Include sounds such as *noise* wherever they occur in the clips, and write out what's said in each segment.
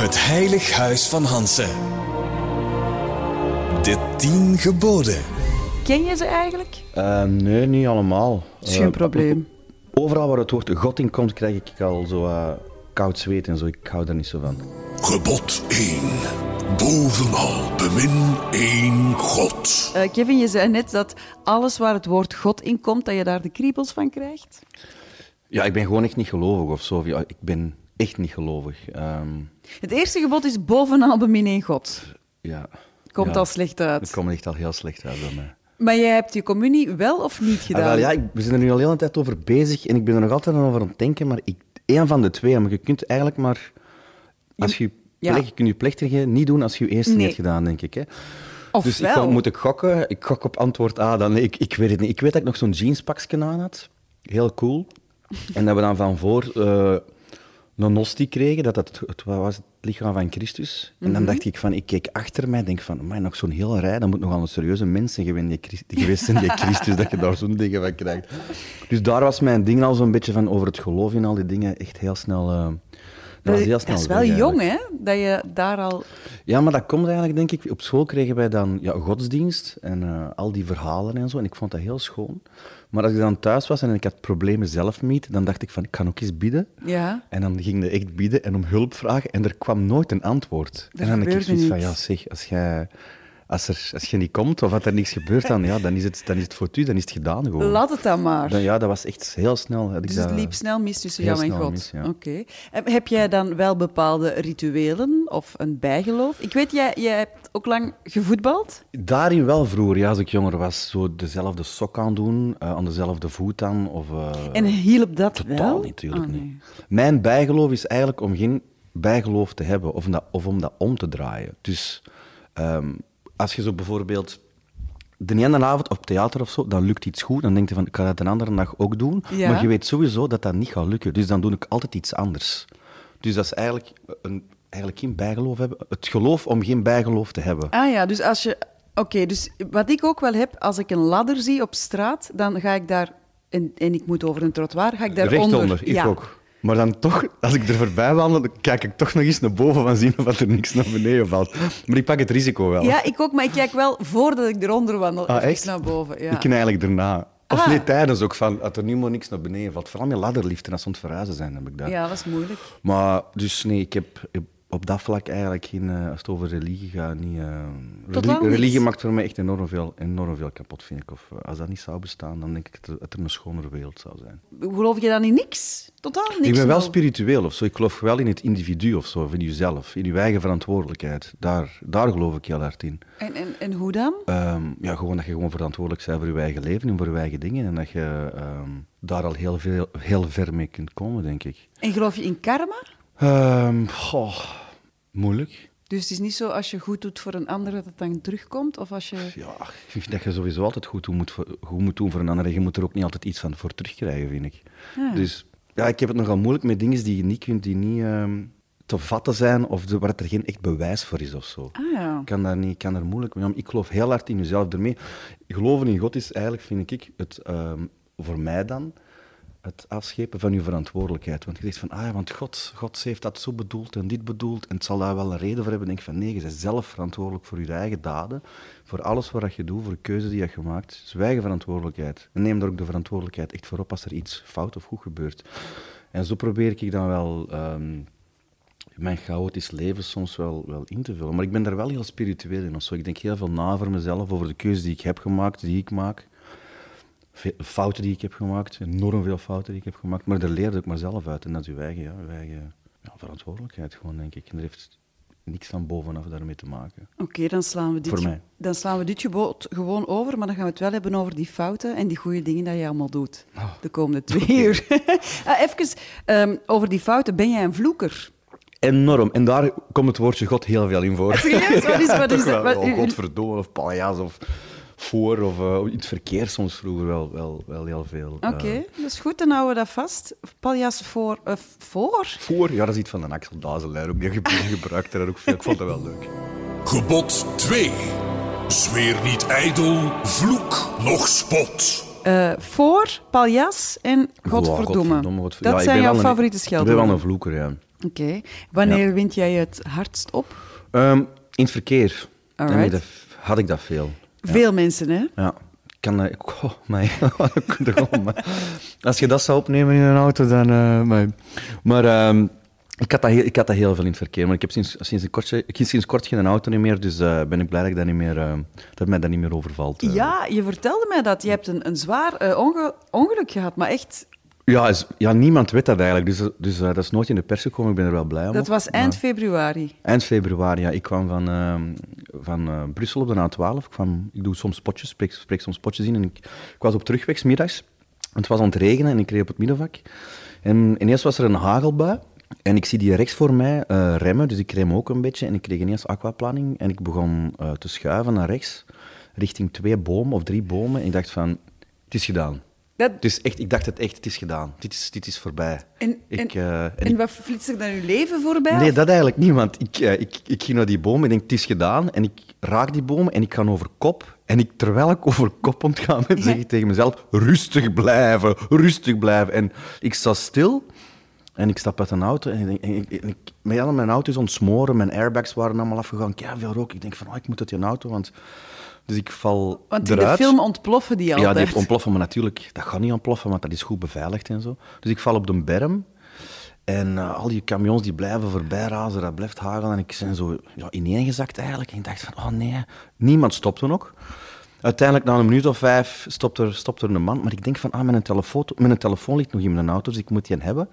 Het Heilig Huis van Hansen. De tien geboden. Ken je ze eigenlijk? Uh, nee, niet allemaal. Dat is geen uh, probleem. Overal waar het woord God in komt, krijg ik al zo uh, koud zweet en zo. Ik hou daar niet zo van. Gebod 1. Bovenal bemin één God. Uh, Kevin, je zei net dat alles waar het woord God in komt, dat je daar de kriebels van krijgt. Ja, ik ben gewoon echt niet gelovig of zo. Ik ben echt niet gelovig. Um... Het eerste gebod is bovenal bemin één God. Ja. Komt ja, al slecht uit. Het komt echt al heel slecht uit bij mij. Maar jij hebt je communie wel of niet gedaan? Ah, wel, ja, ik, we zijn er nu al de hele tijd over bezig en ik ben er nog altijd over aan het denken, maar ik, één van de twee. Maar je kunt eigenlijk maar... Als je, ja. plek, je kunt je plechtige niet doen als je je eerste Nee. hebt gedaan, denk ik. Hè. Of dus wel? ik moet ik gokken. Ik gok op antwoord A. Dan, ik, ik weet het niet. Ik weet dat ik nog zo'n jeanspakje aan had. Heel cool. En dat we dan van voor eh, een nostie kregen. Dat dat het, was het lichaam van Christus. En Mhm. dan dacht ik van, ik keek achter mij en denk van, maar nog zo'n hele rij. Dat moet nogal een serieuze mensen geweest, zijn, die *laughs* Christus, dat je daar zo'n dingen van krijgt. Dus daar was mijn ding al zo'n beetje van over het geloof in al die dingen echt heel snel... eh, dat was heel snel dat is wel weg, jong, hè? Dat je daar al... Ja, maar dat komt eigenlijk, denk ik... Op school kregen wij dan ja, godsdienst en eh, al die verhalen en zo. En ik vond dat heel schoon. Maar als ik dan thuis was en ik had problemen zelf niet, dan dacht ik van, ik kan ook eens bidden. Ja. En dan ging je echt bidden en om hulp vragen. En er kwam nooit een antwoord. En dan had ik zoiets van, ja zeg, als, jij, als, er, als je niet komt of er niks gebeurt, dan, ja, dan, is het, dan is het voor u, dan is het gedaan gewoon. Laat het dan maar. Dan, ja, dat was echt heel snel. had Dus het liep snel mis tussen jou en God. mis, ja. Oké. En Heb jij dan wel bepaalde rituelen of een bijgeloof? Ik weet, jij, jij hebt ook lang gevoetbald. Daarin wel vroeger, ja, als ik jonger was, zo dezelfde sok aan doen, eh, aan dezelfde voet aan. Of, eh, En hielp dat totaal wel? niet, natuurlijk Ah, nee. niet. Mijn bijgeloof is eigenlijk om geen bijgeloof te hebben of om dat, of om, dat om te draaien. Dus ehm, als je zo bijvoorbeeld de ene avond op theater of zo, dan lukt iets goed, dan denk je van, ik ga dat de andere dag ook doen. Ja. Maar je weet sowieso dat dat niet gaat lukken, dus dan doe ik altijd iets anders. Dus dat is eigenlijk, een, eigenlijk geen bijgeloof hebben. Het geloof om geen bijgeloof te hebben. Ah ja, dus als je... Oké, dus wat ik ook wel heb, als ik een ladder zie op straat, dan ga ik daar... En, en ik moet over een trottoir, ga ik daaronder... Rechtonder, ik ja. ook. Maar dan toch, als ik er voorbij wandel, dan kijk ik toch nog eens naar boven van zien of er niks naar beneden valt. Maar ik pak het risico wel. Ja, ik ook, maar ik kijk wel voordat ik eronder wandel, Ah, echt? naar boven. Ja. Ik ken eigenlijk daarna. Of Ah. nee, tijdens ook van, dat er nu maar niks naar beneden valt. Vooral met ladderliften, als ze aan het verhuizen zijn, heb ik dat. ja, dat is moeilijk. Maar, dus nee, ik heb op dat vlak eigenlijk geen, eh, als het over religie gaat, niet... eh, Totaal religie, maakt voor mij echt enorm veel, enorm veel kapot, vind ik. Of eh, als dat niet zou bestaan, dan denk ik dat er, dat er een schonere wereld zou zijn. Geloof je dan in niks? Totaal niks? Ik ben wel spiritueel of zo. Ik geloof wel in het individu of zo, of in jezelf, in je eigen verantwoordelijkheid. Daar, daar geloof ik heel hard in. En, en, en hoe dan? Ehm, ja, gewoon dat je gewoon verantwoordelijk bent voor je eigen leven en voor je eigen dingen. En dat je ehm, daar al heel, veel, heel ver mee kunt komen, denk ik. En geloof je in karma? Ehm, goh, moeilijk. Dus het is niet zo als je goed doet voor een ander dat het dan terugkomt? Of als je... Ja, ik vind dat je sowieso altijd goed doen moet, voor- goed moet doen voor een ander. En je moet er ook niet altijd iets van voor terugkrijgen, vind ik. Ja. Dus ja, ik heb het nogal moeilijk met dingen die je niet kunt, die niet ehm, te vatten zijn of de, waar er geen echt bewijs voor is of zo. Ah ja. Ik kan daar, niet, kan daar moeilijk mee om. Ik geloof heel hard in jezelf ermee. Geloven in God is eigenlijk, vind ik, het, ehm, voor mij dan, het afschepen van je verantwoordelijkheid. Want je zegt van, ah ja, want God, God heeft dat zo bedoeld en dit bedoeld en het zal daar wel een reden voor hebben. Denk van, nee, je bent zelf verantwoordelijk voor je eigen daden, voor alles wat je doet, voor de keuzes die je hebt gemaakt. Eigen verantwoordelijkheid. En neem daar ook de verantwoordelijkheid echt voor op als er iets fout of goed gebeurt. En zo probeer ik dan wel... ehm, mijn chaotisch leven soms wel, wel in te vullen. Maar ik ben daar wel heel spiritueel in. Of zo. Ik denk heel veel na voor mezelf, over de keuzes die ik heb gemaakt, die ik maak. Fouten die ik heb gemaakt, enorm veel fouten die ik heb gemaakt. Maar daar leer ik maar zelf uit. En dat is uw eigen, ja, uw eigen ja, verantwoordelijkheid gewoon, denk ik. En er heeft niks van bovenaf daarmee te maken. Oké, dan, slaan we dit Voor ge- mij. dan slaan we dit gebod gewoon over, maar dan gaan we het wel hebben over die fouten en die goede dingen dat je allemaal doet Ah. de komende twee uur. *laughs* Ah, even ehm, over die fouten. Ben jij een vloeker? Enorm. En daar komt het woordje God heel veel in voor. Serieus? Wat is- *laughs* wat is- wat- Oh, godverdomme, of paljas, of voor, of eh, in het verkeer soms vroeger wel, wel, wel heel veel. Oké, eh, dat is goed, dan houden we dat vast. Paljas voor... eh, voor? Voor, ja, dat is iets van een Axel Dazelij ook. Die ge- *laughs* die gebruikte dat ook veel. Ik vond dat wel leuk. Gebod 2. Zweer niet ijdel, vloek nog spot. Eh, voor, paljas en godverdomme. godverdomme, godver- Dat Ja, zijn jouw favoriete Ik ben wel scheldwoorden. een vloeker, ja. Oké. Wanneer wind jij het hardst op? Ehm, in het verkeer Alright. dat- had ik dat veel. Veel mensen, hè? Ja. Ik kan... Oh, maar- *laughs* Als je dat zou opnemen in een auto, dan... eh, mij. Maar ehm, ik, had dat heel, ik had dat heel veel in het verkeer. Maar ik heb sinds, sinds, een kortje, ik heb sinds kort geen auto meer, dus eh, ben ik blij dat, ik dat, niet meer, eh, dat mij dat niet meer overvalt. eh. Ja, je vertelde mij dat. Je hebt een, een zwaar onge- ongeluk gehad, maar echt... Ja, is, ja, niemand weet dat eigenlijk. Dus, dus eh, dat is nooit in de pers gekomen. Ik ben er wel blij om. Dat was eind Maar- februari. Eind februari, ja. Ik kwam van, ehm, van eh, Brussel op de A12. Ik, kwam, ik doe soms spotjes, spreek, spreek soms spotjes in. En ik, ik was op terugweg, middags. Het was aan het regenen en ik reed op het middenvak. En ineens was er een hagelbui. En ik zie die rechts voor mij eh, remmen, dus ik rem ook een beetje. En ik kreeg ineens aquaplaning. En ik begon te schuiven naar rechts, richting twee bomen of drie bomen. En ik dacht van, het is gedaan. Dat, is echt, ik dacht het echt, het is gedaan. Dit is, dit is voorbij. en, ik, en, eh, en en ik- wat flitst er dan uw leven voorbij? Nee, Of- dat eigenlijk niet, want ik, eh, ik, ik ging naar die boom en ik denk, het is gedaan. En ik raak die boom en ik ga over kop. En ik, terwijl ik over kop ontga ben, zeg ik tegen mezelf, rustig blijven, rustig blijven. En ik sta stil en ik stap uit een auto en ik, denk- en ik, en ik, mijn, mijn auto is ontsmoren, mijn airbags waren allemaal afgegaan, ja, veel rook. Ik denk van, oh, ik moet uit die auto, want... Dus ik val Want in eruit. de film ontploffen die altijd. Ja, die ontploffen, maar natuurlijk, dat gaat niet ontploffen, want dat is goed beveiligd en zo. Dus ik val op de berm en eh, al die camions die blijven voorbij razen, dat blijft hagelen. En ik ben zo ja, ineengezakt eigenlijk. En ik dacht van, oh nee, niemand stopte nog. Uiteindelijk, na een minuut of vijf, stopt er, stopt er een man. Maar ik denk van, ah, mijn telefoon, mijn telefoon ligt nog in mijn auto, dus ik moet die hebben.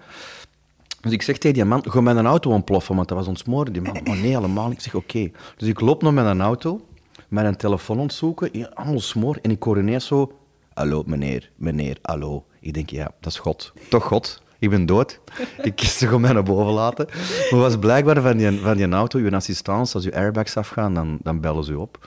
Dus ik zeg tegen die man, ga mijn auto ontploffen, want dat was ontsmoren. Die man, oh nee, helemaal niet. Ik zeg, oké. Dus ik loop naar mijn auto, mijn telefoon ontzoeken, allemaal smoor. En ik hoor zo, hallo meneer, meneer, hallo. Ik denk, ja, dat is God. Toch God. Ik ben dood. *laughs* Ik kies om mij naar boven laten. Maar was blijkbaar van die, van die auto, uw assistance, als uw airbags afgaan, dan, dan bellen ze u op.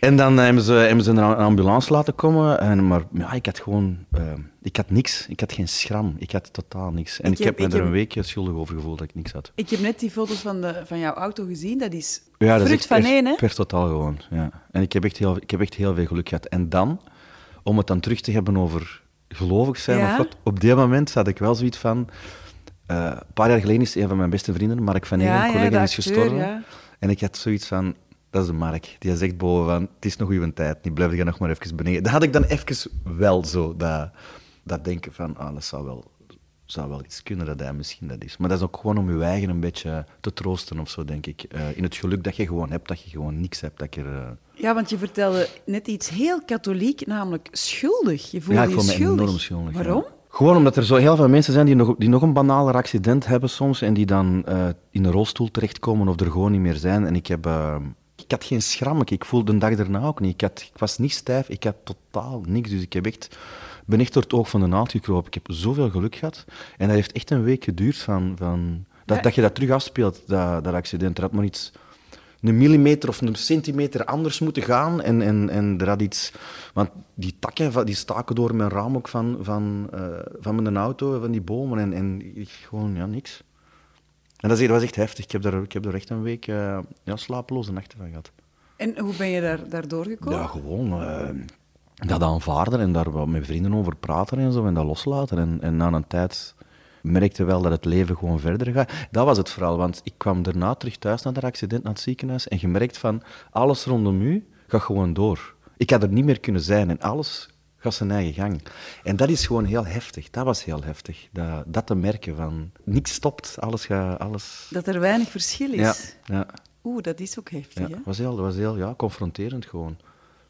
En dan hebben ze, hebben ze een ambulance laten komen. En, maar ja, ik had gewoon... eh, ik had niks. Ik had geen schram. Ik had totaal niks. En Ik ik, heb- me ik er heb- een week schuldig over gevoeld dat ik niks had. Ik heb net die foto's van, de, van jouw auto gezien. Dat is Ja, dat is vrucht echt van één, hè? per totaal gewoon. Ja. En ik heb, echt heel, ik heb echt heel veel geluk gehad. En dan, om het dan terug te hebben over gelovig zijn Ja. of wat, op die moment had ik wel zoiets van... eh, een paar jaar geleden is een van mijn beste vrienden, Mark van Egen, Ja, collega, is gestorven. En ik had zoiets van... Dat is de Mark. Die zegt boven van... Het is nog uw tijd. Die blijf je nog maar even beneden. Dat had ik dan even wel zo. Dat, dat denken van... Ah, dat zou wel, zou wel iets kunnen dat hij misschien dat is. Maar dat is ook gewoon om je eigen een beetje te troosten of zo, denk ik. Eh, in het geluk dat je gewoon hebt, dat je gewoon niks hebt. Dat je eh, Ja, want je vertelde net iets heel katholiek, namelijk schuldig. Je voelde ja, ik je voel me schuldig. enorm schuldig. ja. Waarom? Gewoon omdat er zo heel veel mensen zijn die nog, die nog een banaler accident hebben soms en die dan eh, in een rolstoel terechtkomen of er gewoon niet meer zijn. En ik heb... eh, ik had geen schram, ik voelde de dag daarna ook niet. Ik, had, ik was niet stijf, ik had totaal niks. Dus ik heb echt, ben echt door het oog van de naald gekropen. Ik heb zoveel geluk gehad. En dat heeft echt een week geduurd van, van, dat, Ja. dat je dat terug afspeelt, dat, dat accident. Er had maar iets een millimeter of een centimeter anders moeten gaan. En, en, en er had iets... Want die takken die staken door mijn raam ook van, van, eh, van mijn auto, van die bomen. En, en ik, gewoon, ja, niks. En dat, is, dat was echt heftig. Ik heb daar, ik heb daar echt een week eh, ja, slapeloze nachten van gehad. En hoe ben je daar, daardoor gekomen? Ja, gewoon eh, dat aanvaarden en daar wat met vrienden over praten en zo en dat loslaten. En, en na een tijd merkte wel dat het leven gewoon verder gaat. Dat was het vooral, want ik kwam daarna terug thuis na dat accident, naar het ziekenhuis, en je merkt van, alles rondom u gaat gewoon door. Ik had er niet meer kunnen zijn en alles gaat zijn eigen gang. En dat is gewoon heel heftig. Dat was heel heftig. Dat, dat te merken van, niks stopt, alles gaat... Alles... Dat er weinig verschil is. Ja, ja. Oeh, dat is ook heftig, Ja, hè? was heel, was heel ja, confronterend gewoon.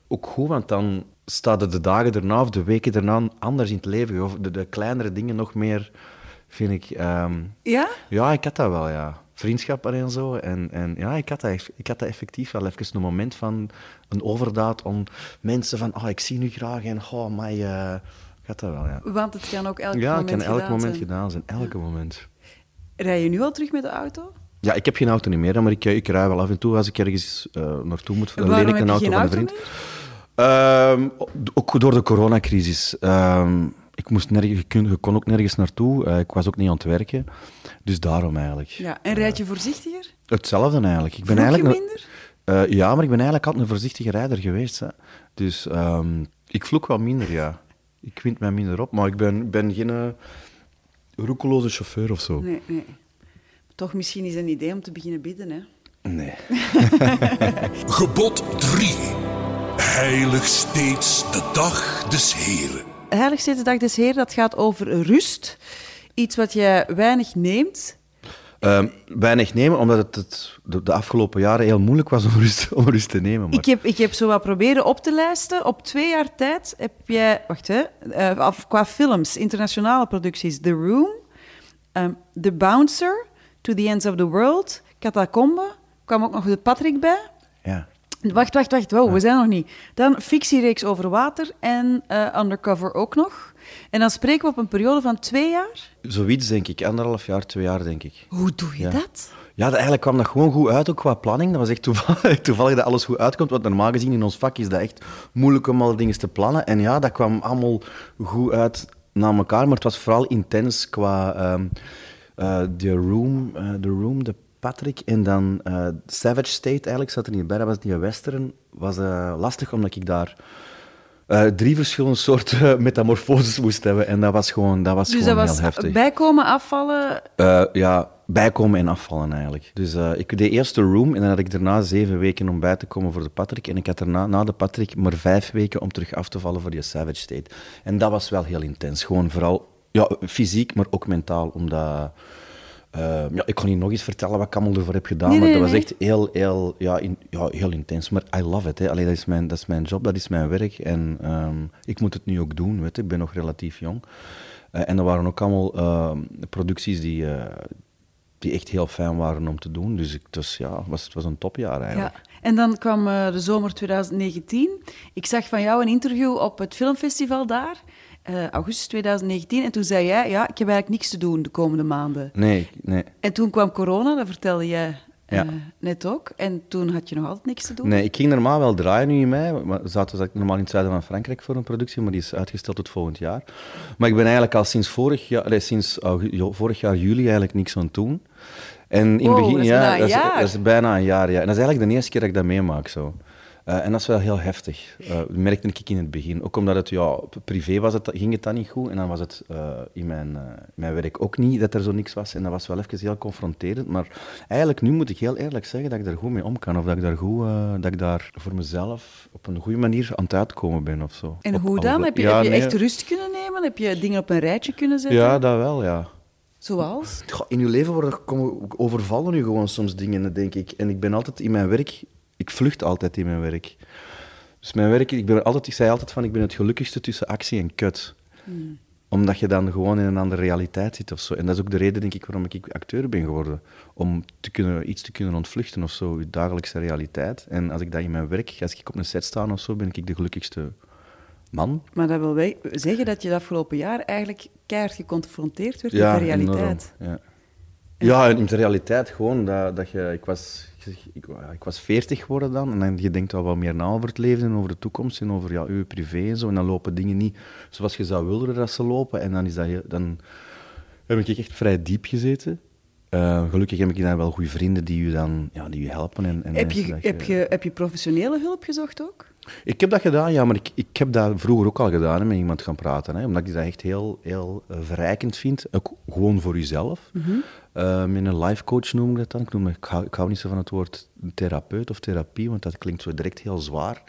Ook goed, want dan staan de dagen erna of de weken erna anders in het leven. Of de, de kleinere dingen nog meer, vind ik. ehm, Ja? ja, ik had dat wel, ja. Vriendschappen en zo. En, en ja, ik had, dat, ik had dat effectief wel even een moment van een overdaad om mensen van, oh, ik zie u graag en, oh, maar eh, ik had dat wel, ja. Want het kan ook elk ja, het moment kan elk gedaan moment zijn. gedaan zijn, elke moment. Rij je nu al terug met de auto? Ja, ik heb geen auto niet meer, maar ik, ik rij wel af en toe als ik ergens eh, naartoe moet. Dan leen ik een auto van een vriend. Ehm, ook door de coronacrisis. Ehm, ik moest nergens, je, kon, je kon ook nergens naartoe. Eh, ik was ook niet aan het werken. Dus daarom eigenlijk. Ja. En rijd je voorzichtiger? Hetzelfde eigenlijk. Ik ben je eigenlijk een- minder? Eh, ja, maar ik ben eigenlijk altijd een voorzichtige rijder geweest. Hè. Dus ehm, ik vloek wel minder, ja. Ik wind mij minder op, maar ik ben, ben geen eh, roekeloze chauffeur of zo. Nee, nee. Toch misschien is een idee om te beginnen bidden, hè? Nee. *laughs* Gebod 3. Heilig steeds de dag des Heren. Heilig steeds de dag des Heer, dat gaat over rust. Iets wat je weinig neemt. Ehm, weinig nemen, omdat het, het de, de afgelopen jaren heel moeilijk was om rust, om rust te nemen. Maar... Ik heb, ik heb zo wat proberen op te lijsten. Op twee jaar tijd heb jij, wacht hè, af- qua films, internationale producties, The Room, ehm, The Bouncer, To the Ends of the World, Catacombe, kwam ook nog de Patrick bij. Ja. Wacht, wacht, wacht. Wow, we zijn nog niet. Dan fictiereeks over water en eh, Undercover ook nog. En dan spreken we op een periode van twee jaar. Zoiets, denk ik. Anderhalf jaar, twee jaar, denk ik. Hoe doe je Ja. dat? Ja, dat- eigenlijk kwam dat gewoon goed uit, ook qua planning. Dat was echt toevallig, *laughs* toevallig dat alles goed uitkomt. Want normaal gezien in ons vak is dat echt moeilijk om al dingen te plannen. En ja, dat kwam allemaal goed uit na elkaar. Maar het was vooral intens qua The Room, eh, The Room, de Patrick. En dan eh, Savage State eigenlijk zat er niet bij. Dat was die western. was eh, lastig, omdat ik daar... eh, drie verschillende soorten *laughs* metamorfoses moest hebben. En dat was gewoon, dat was Dus dat gewoon was heel heftig. bijkomen, afvallen. Ja, bijkomen en afvallen eigenlijk. Dus ik deed eerst de room en dan had ik daarna zeven weken om bij te komen voor de Patrick. En ik had daarna, na de Patrick, maar vijf weken om terug af te vallen voor die Savage State. En dat was wel heel intens. Gewoon vooral ja, fysiek, maar ook mentaal. Omdat, eh, ja, ik kon niet nog eens vertellen wat ik allemaal ervoor heb gedaan, Nee, maar nee, dat was echt heel, heel, ja, in- ja, heel intens. Maar I love it. Hè. Allee, dat, is mijn, dat is mijn job, dat is mijn werk. En ehm, ik moet het nu ook doen. Weet. Ik ben nog relatief jong. Eh, en er waren ook allemaal ehm, producties die, eh, die echt heel fijn waren om te doen. Dus ik, dus, ja, het was, het was een topjaar eigenlijk. Ja. En dan kwam eh, de zomer 2019. Ik zag van jou een interview op het filmfestival daar, eh, augustus 2019. En toen zei jij, ja, ik heb eigenlijk niks te doen de komende maanden. Nee, nee. En toen kwam corona, dat vertelde jij eh, Ja. net ook. En toen had je nog altijd niks te doen. Nee, ik ging normaal wel draaien nu in mei. Maar zaten zat ik normaal in het zuiden van Frankrijk voor een productie, maar die is uitgesteld tot volgend jaar. Maar ik ben eigenlijk al sinds vorig jaar, sinds vorig jaar juli eigenlijk niks aan het doen. En in Wow, het begin, dat ja, bijna een dat is, jaar. dat is bijna een jaar. Ja. En dat is eigenlijk de eerste keer dat ik dat meemaak. Zo. Eh, en dat is wel heel heftig. Eh, dat merkte ik in het begin. Ook omdat het, ja, privé was het, ging het dan niet goed. En dan was het eh, in mijn, eh, mijn werk ook niet, dat er zo niks was. En dat was wel even heel confronterend. Maar eigenlijk nu moet ik heel eerlijk zeggen dat ik daar goed mee om kan. Of dat ik daar, goed, eh, dat ik daar voor mezelf op een goede manier aan het uitkomen ben. Of zo. En Op hoe dan? Heb je, Ja, heb je nee. echt rust kunnen nemen? Heb je dingen op een rijtje kunnen zetten? Ja, dat wel, ja. Zoals? In je leven worden, komen, overvallen je gewoon soms dingen, denk ik. En ik ben altijd in mijn werk, ik vlucht altijd in mijn werk. Dus mijn werk, ik, ben altijd, ik zei altijd van, ik ben het gelukkigste tussen actie en kut. Omdat je dan gewoon in een andere realiteit zit of zo. En dat is ook de reden, denk ik, waarom ik acteur ben geworden. Om te kunnen, iets te kunnen ontvluchten of zo, je dagelijkse realiteit. En als ik dat in mijn werk, als ik op een set sta of zo, ben ik de gelukkigste man. Maar dat wil wij- zeggen dat je het afgelopen jaar eigenlijk keihard geconfronteerd werd met de realiteit. enorm, ja. Ja, in de realiteit gewoon dat, dat je... Ik was, ik, ik was 40 geworden dan en dan je denkt wel wat meer na over het leven en over de toekomst en over ja, je privé en zo. En dan lopen dingen niet zoals je zou willen dat ze lopen. En dan, is dat, heel- dan heb ik echt vrij diep gezeten. Eh, gelukkig heb ik dan wel goede vrienden die je dan ja, die je helpen. En, en Heb je, heb, je, heb je professionele hulp gezocht ook? Ik heb dat gedaan, ja, maar ik, ik heb dat vroeger ook al gedaan, hè, met iemand gaan praten. Hè, omdat ik dat echt heel, heel eh, verrijkend vind. Ook gewoon voor jezelf. Eh, met een life coach noem ik dat dan. Ik, noem, ik, hou, ik hou niet zo van het woord therapeut of therapie, want dat klinkt zo direct heel zwaar.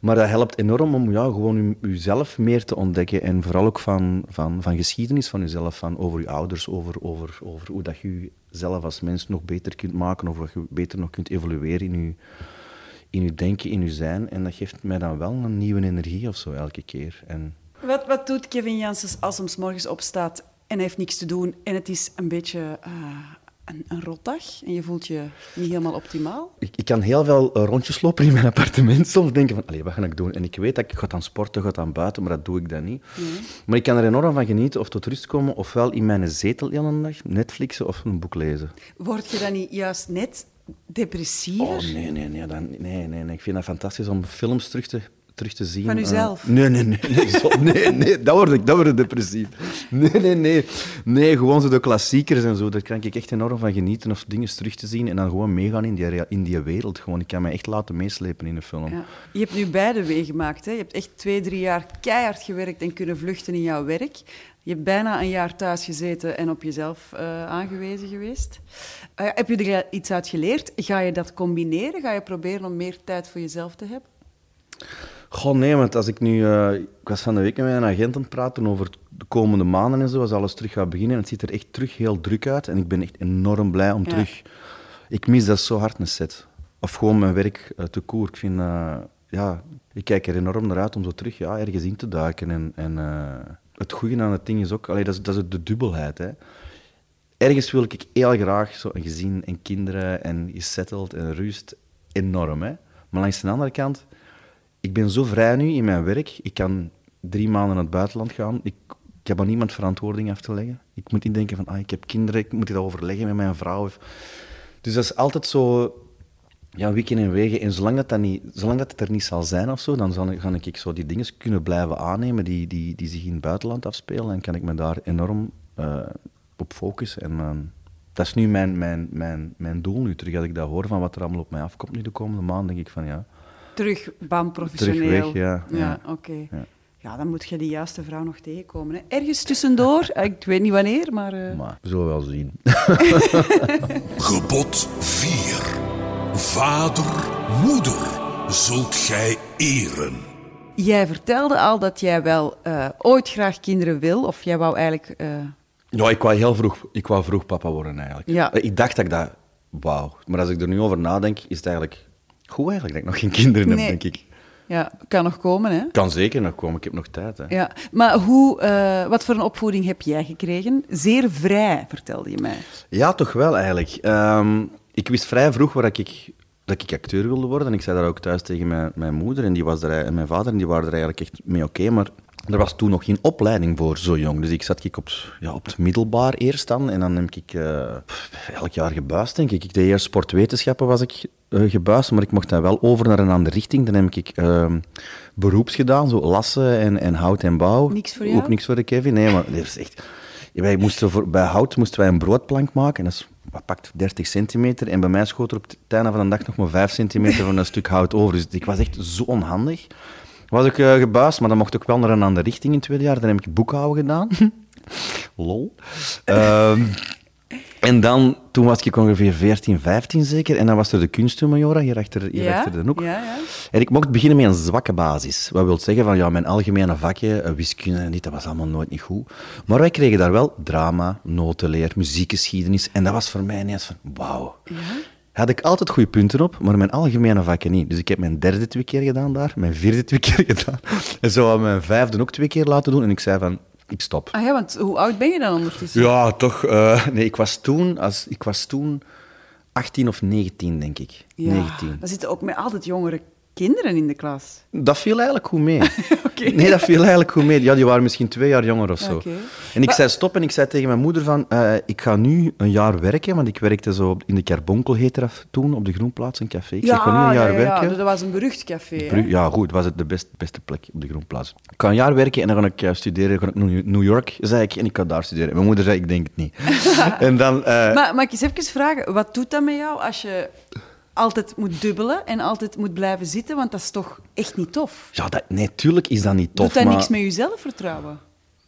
Maar dat helpt enorm om ja, gewoon uzelf meer te ontdekken. En vooral ook van, van, van geschiedenis van jezelf, van over je ouders, over, over, over hoe dat je jezelf als mens nog beter kunt maken, of wat je beter nog kunt evolueren in je in je denken, in je zijn. En dat geeft mij dan wel een nieuwe energie of zo elke keer. En Wat, wat doet Kevin Janssens als hem 's morgens opstaat en hij heeft niks te doen en het is een beetje eh, een, een rotdag en je voelt je niet helemaal optimaal? ik, ik kan heel veel eh, rondjes lopen in mijn appartement. Soms denken van, allee, wat ga ik doen? En ik weet dat ik ga aan sporten, ga aan buiten, maar dat doe ik dan niet. Maar ik kan er enorm van genieten of tot rust komen, ofwel in mijn zetel de hele dag, Netflixen of een boek lezen. Word je dan niet juist net depressiever? Oh, nee, nee, nee, dan, nee, nee, nee. Ik vind dat fantastisch om films terug te, terug te zien. Van eh. uzelf? nee, nee, nee. Nee, zo, nee, nee dat, word ik, dat word ik depressief. Nee, nee, nee. Nee, gewoon zo de klassiekers en zo. Daar kan ik echt enorm van genieten. Of dingen terug te zien en dan gewoon meegaan in die, in die wereld. Gewoon, ik kan me echt laten meeslepen in een film. Ja. Je hebt nu beide meegemaakt. Hè? Je hebt echt twee, drie jaar keihard gewerkt en kunnen vluchten in jouw werk. Je hebt bijna een jaar thuis gezeten en op jezelf eh, aangewezen geweest. Eh, heb je er iets uit geleerd? Ga je dat combineren? Ga je proberen om meer tijd voor jezelf te hebben? Goh, nee, want als ik nu... eh, ik was van de week met mijn agent aan het praten over de komende maanden en zo, als alles terug gaat beginnen. En het ziet er echt terug heel druk uit. En ik ben echt enorm blij om Ja. terug... Ik mis dat zo hard een set. Of gewoon mijn werk te koer. Ik vind... ja, ik kijk er enorm naar uit om zo terug ja, ergens in te duiken. En, en het goede aan het ding is ook... Allee, dat, is, dat is de dubbelheid, hè. Ergens wil ik heel graag zo een gezin en kinderen en gesetteld en rust. Enorm, hè. Maar langs de andere kant ik ben zo vrij nu in mijn werk. Ik kan drie maanden naar het buitenland gaan. Ik, ik heb aan niemand verantwoording af te leggen. Ik moet niet denken van, ah, ik heb kinderen, ik moet dit overleggen met mijn vrouw. Dus dat is altijd zo, ja, wikken en wegen. En zolang dat, dat, niet, zolang dat het er niet zal zijn of zo, dan zal, ik- ga ik zo die dingen kunnen blijven aannemen die, die, die zich in het buitenland afspelen. En kan ik me daar enorm eh, op focussen. En eh, dat is nu mijn, mijn, mijn, mijn doel nu. Terug als ik dat hoor van wat er allemaal op mij afkomt nu de komende maand, denk ik van ja... Terug, bam, professioneel. Terug weg, ja, Ja, ja. oké. Ja. Ja, dan moet je die juiste vrouw nog tegenkomen. Hè. Ergens tussendoor, eh, ik weet niet wanneer, maar... eh, Maar we zullen wel zien. *laughs* Gebod 4. Vader, moeder, zult gij eren. Jij vertelde al dat jij wel eh, ooit graag kinderen wil, of jij wou eigenlijk... eh, Ja, ik wou heel vroeg, ik wou vroeg papa worden eigenlijk. Ja. Eh, Ik dacht dat ik dat wauw. Maar als ik er nu over nadenk, is het eigenlijk goed eigenlijk dat ik nog geen kinderen Nee. heb, denk ik. ja, kan nog komen, hè? Kan zeker nog komen, ik heb nog tijd. Hè. Ja, maar hoe, eh, wat voor een opvoeding heb jij gekregen? Zeer vrij, vertelde je mij. Ja, toch wel eigenlijk. Ehm, ik wist vrij vroeg waar ik, dat ik acteur wilde worden. En ik zei dat ook thuis tegen mijn, mijn moeder en, die was er, en mijn vader. En die waren er eigenlijk echt mee oké. maar er was toen nog geen opleiding voor zo jong. Dus ik zat ik op, ja, op het middelbaar eerst dan. En dan heb ik eh, elk jaar gebuist, denk ik. Ik deed eerst sportwetenschappen, was ik eh, gebuist. Maar ik mocht dan wel over naar een andere richting. Dan heb ik ehm, beroeps gedaan, zo lassen en, en hout en bouw. Niks voor jou? Ook niks voor de Kevin. Nee, maar dat is echt... Ja, Wij moesten voor, bij hout moesten wij een broodplank maken. Dat is wat pakt 30 centimeter. En bij mij schoot er op het einde van de dag nog maar 5 centimeter van een stuk hout over. Dus ik was echt zo onhandig. Was ik gebuist, maar dan mocht ik wel naar een andere richting in het tweede jaar. Dan heb ik boekhouden gedaan. *laughs* Lol. Ehm, en dan, toen was ik ongeveer 14, 15 zeker. En dan was er de kunstmajora hier achter, hier ja? achter de hoek. Ja, ja. En ik mocht beginnen met een zwakke basis. Wat wil zeggen van, ja, mijn algemene vakje, eh, wiskunde en dit, dat was allemaal nooit niet goed. Maar wij kregen daar wel drama, notenleer, muziekgeschiedenis. En dat was voor mij ineens van, wauw. Had ik altijd goede punten op, maar mijn algemene vakken niet. Dus ik heb mijn derde twee keer gedaan daar, mijn vierde twee keer *laughs* gedaan. En zo had mijn vijfde ook twee keer laten doen. En ik zei van, ik stop. Ah ja, want hoe oud ben je dan ondertussen? Ja, toch. eh, nee, ik was, toen, als, ik was toen 18 of 19, denk ik. Ja, 19. Dan zitten ook met altijd jongere kinderen in de klas. Dat viel eigenlijk goed mee. *laughs* Nee, dat viel eigenlijk goed mee. Ja, die waren misschien twee jaar jonger of zo. En ik Maar- zei stop en ik zei tegen mijn moeder van, eh, ik ga nu een jaar werken, want ik werkte zo in de Carbonkel, heette dat toen, op de Groenplaats, een café. Ik zeg, ga nu een jaar ja, ja, werken. dat was een berucht café. Ja, goed, was het de best, beste plek op de Groenplaats. Ik ga een jaar werken en dan ga ik eh, studeren ga ik naar New York, zei ik, en ik ga daar studeren. Mijn moeder zei, ik denk het niet. *laughs* en dan... eh, Maar mag ik eens even vragen, wat doet dat met jou als je altijd moet dubbelen en altijd moet blijven zitten? Want dat is toch echt niet tof. ja, dat, nee, tuurlijk is dat niet tof, doet dat maar... niks met je zelfvertrouwen?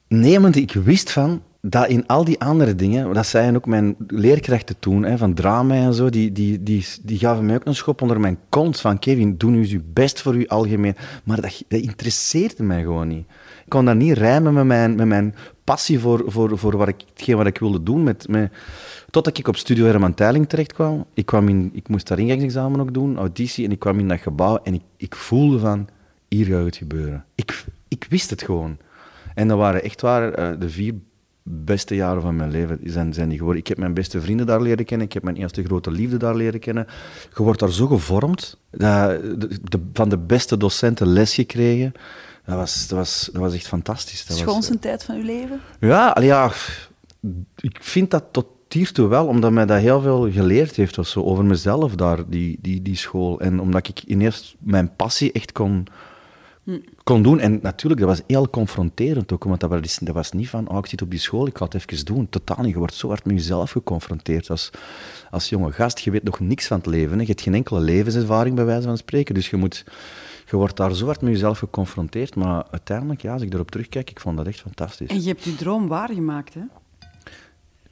Nee, want ik wist van dat in al die andere dingen, dat zeiden ook mijn leerkrachten toen, hè, van drama en zo, die, die, die, die gaven mij ook een schop onder mijn kont van Kevin, doe nu eens je best voor je algemeen. Maar dat, dat interesseerde mij gewoon niet. Ik kon dat niet rijmen met mijn, met mijn passie voor, voor, voor wat ik, hetgeen wat ik wilde doen. Met, met, totdat ik op Studio Herman Teiling terecht kwam. Ik, kwam in, ik moest daar ingangsexamen ook doen, auditie, en ik kwam in dat gebouw en ik, ik voelde van, hier gaat het gebeuren. Ik, ik wist het gewoon. En dat waren echt waar eh, de vier beste jaren van mijn leven zijn, zijn die geworden. Ik heb mijn beste vrienden daar leren kennen. Ik heb mijn eerste grote liefde daar leren kennen. Je wordt daar zo gevormd. Dat, de, de- van de beste docenten les gekregen. Dat was, dat was, dat was echt fantastisch. Dat was, Schoonste tijd van je leven? ja, allee, ja, ik vind dat tot hiertoe wel, omdat mij dat heel veel geleerd heeft of zo, over mezelf daar, die, die, die school. En omdat ik ineens mijn passie echt kon, kon doen. En natuurlijk, dat was heel confronterend ook, want dat was, dat was niet van, oh, ik zit op die school, ik ga het even doen. Totaal niet. Je wordt zo hard met jezelf geconfronteerd als, als jonge gast. Je weet nog niks van het leven. Hè. Je hebt geen enkele levenservaring, bij wijze van spreken. Dus je moet, je wordt daar zo hard met jezelf geconfronteerd. Maar uiteindelijk, ja, als ik erop terugkijk, ik vond dat echt fantastisch. En je hebt je droom waargemaakt, hè?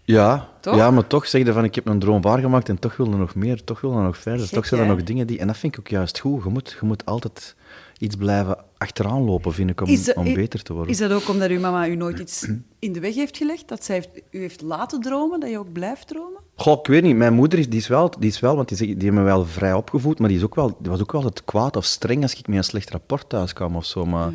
Ja, Toch? ja, maar toch zeg je van ik heb een droom waargemaakt en toch wil er nog meer, toch wil er nog verder. Gek, toch zijn er hè? nog dingen die... En dat vind ik ook juist goed. Je moet, je moet altijd iets blijven achteraan lopen, vind ik, om, dat- om beter te worden. Is dat ook omdat uw mama u nooit iets in de weg heeft gelegd? Dat zij heeft, u heeft laten dromen, dat je ook blijft dromen? Goh, ik weet niet. Mijn moeder is, die is wel, die is wel want die, die heeft me wel vrij opgevoed, maar die, is ook wel, die was ook wel het kwaad of streng als ik met een slecht rapport thuis kwam of zo. Maar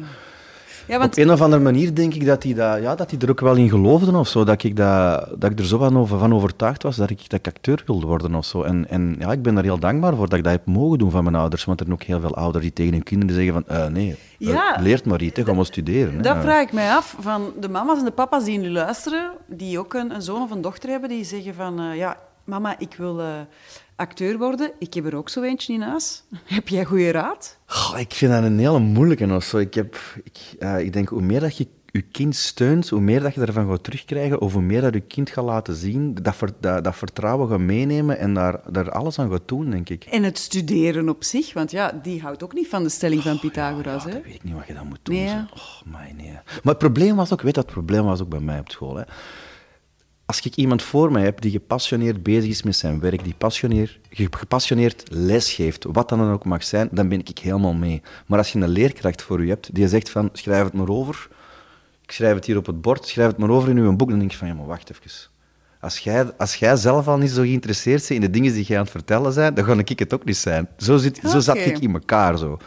want op een of andere manier denk ik dat hij dat, ja, dat er ook wel in geloofde of zo. Dat ik, dat, dat ik er zo van, over, van overtuigd was dat ik, dat ik acteur wilde worden of zo. En, en ja, ik ben er heel dankbaar voor dat ik dat heb mogen doen van mijn ouders. Want er zijn ook heel veel ouders die tegen hun kinderen zeggen van, eh, nee, eh, Ja, leert maar iets, ga maar studeren. hè. dat Ja. vraag ik mij af. Van de mama's en de papa's die nu luisteren, die ook een, een zoon of een dochter hebben, die zeggen van... eh, ja, mama, ik wil acteur worden. Ik heb er ook zo eentje in huis. *laughs* Heb jij goede raad? Goh, ik vind dat een hele moeilijke of zo. Ik, heb, ik, eh, ik denk, hoe meer dat je je kind steunt, hoe meer dat je ervan gaat terugkrijgen, of hoe meer dat je kind gaat laten zien, dat, ver- dat, dat vertrouwen gaat meenemen en daar, daar alles aan gaat doen, denk ik. En het studeren op zich, want ja, die houdt ook niet van de stelling van Pythagoras. Ja, hè? dat weet ik niet wat je dan moet doen. Nee, zo. hè? Oh, my, nee. Maar het probleem was ook, weet wat het probleem was ook bij mij op school? Hè? Als ik iemand voor mij heb die gepassioneerd bezig is met zijn werk, die passioneer, ge- gepassioneerd les geeft, wat dan ook mag zijn, dan ben ik helemaal mee. Maar als je een leerkracht voor je hebt die zegt van, schrijf het maar over, ik schrijf het hier op het bord, schrijf het maar over in uw boek, dan denk ik van, ja, maar wacht even. Als jij, als jij zelf al niet zo geïnteresseerd bent in de dingen die jij aan het vertellen bent, dan ga ik het ook niet zijn. Zo, zit, zo zat ik in elkaar, zo.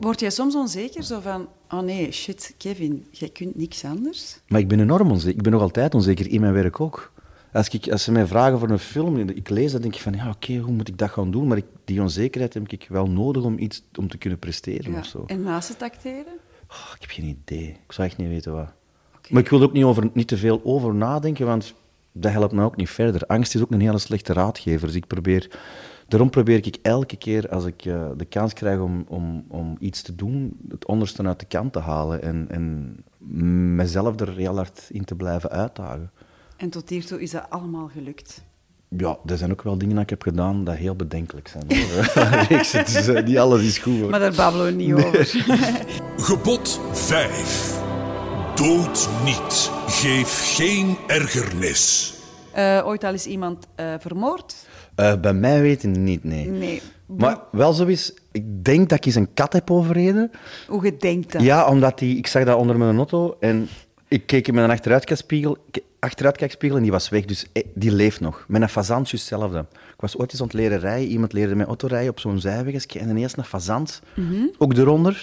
Word jij soms onzeker? Zo van, oh nee, shit, Kevin, jij kunt niks anders? Maar ik ben enorm onzeker. Ik ben nog altijd onzeker in mijn werk ook. Als, ik, als ze mij vragen voor een film, ik lees dat, denk ik van, ja, oké, hoe moet ik dat gaan doen? Maar ik, die onzekerheid heb ik wel nodig om iets om te kunnen presteren Ja. of zo. En naast het acteren? Oh, ik heb geen idee. Ik zou echt niet weten wat. Maar ik wil er ook niet, over, niet te veel over nadenken, want dat helpt me ook niet verder. Angst is ook een hele slechte raadgever. Dus ik probeer, daarom probeer ik elke keer als ik eh, de kans krijg om, om, om iets te doen, het onderste uit de kant te halen en, en mezelf er heel hard in te blijven uitdagen. En tot hiertoe is dat allemaal gelukt. Ja, er zijn ook wel dingen dat ik heb gedaan dat heel bedenkelijk zijn. Hoor. *laughs* Ik zit, dus, niet alles is goed. Hoor. Maar daar babbelen we niet over. *laughs* Gebod 5. Dood niet. Geef geen ergernis. Eh, ooit al eens iemand eh, vermoord? Eh, bij mij weten niet, nee. Nee. Maar wel zo is, ik denk dat ik eens een kat heb overreden. Hoe je denkt dat? Ja, omdat die, ik zag dat onder mijn auto en ik keek in mijn achteruitkijkspiegel, achteruitkijkspiegel en die was weg. Dus eh, die leeft nog. Met een fazant hetzelfde. Ik was ooit eens aan het leren rijden. Iemand leerde mij autorijden op zo'n zijwegje en ineens een fazant, Mhm. ook eronder.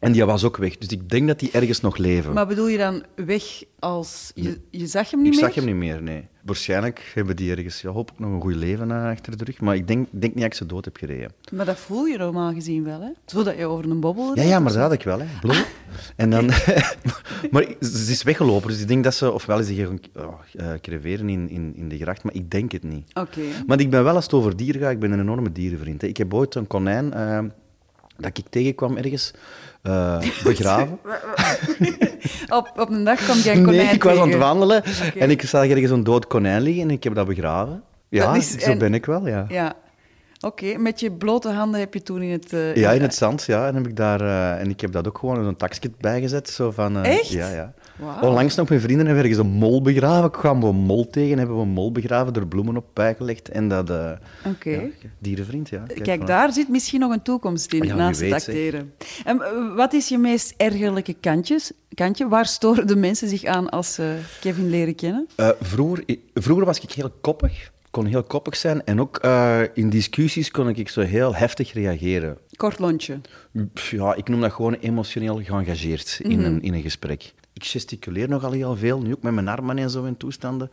En die was ook weg. Dus ik denk dat die ergens nog leven. Maar bedoel je dan weg als... Je, je zag hem niet ik meer? zag hem niet meer, nee. Waarschijnlijk hebben die ergens, ja, hoop ik, nog een goed leven eh, achter de rug. Maar ik denk, denk niet dat ik ze dood heb gereden. Maar dat voel je normaal gezien wel, hè? Zodat je over een bobbel Ja, ja, maar dat had ik wel, hè. Blop. En dan... *laughs* maar ze is weggelopen, dus ik denk dat ze... Ofwel is ze gaan oh, eh, creveren in, in, in de gracht, maar ik denk het niet. Oké. Maar ik ben wel, als het over dieren gaat, ik ben een enorme dierenvriend. Hè. Ik heb ooit een konijn eh, dat ik tegenkwam ergens eh, begraven. *laughs* Op, op een dag kwam jij een konijn nee, ik was aan het wandelen en ik zag ergens een dood konijn liggen en ik heb dat begraven. Ja, Dat is- zo en- ben ik wel, ja. Ja. Oké, met je blote handen heb je toen in het... eh, Ja, in het zand, ja. En, heb ik, daar, eh, en ik heb dat ook gewoon in een taxje bijgezet. Zo van, eh, Echt? Ja, ja. Onlangs nog met vrienden hebben we ergens een mol begraven. Ik kwam een mol tegen, hebben we een mol begraven, er bloemen op bijgelegd. En dat... Oké. ja, dierenvriend, ja. Kijk, daar zit misschien nog een toekomst in, Ja, naast het weet, zeg. acteren. En eh, wat is je meest ergerlijke kantjes, kantje? Waar storen de mensen zich aan als ze Kevin leren kennen? Eh, vroeger, vroeger was ik heel koppig. kon heel koppig zijn. En ook in discussies kon ik zo heel heftig reageren. Kort lontje. Ja, ik noem dat gewoon emotioneel geëngageerd in, een, in een gesprek. Ik gesticuleer nogal heel veel, nu ook met mijn armen en zo in toestanden.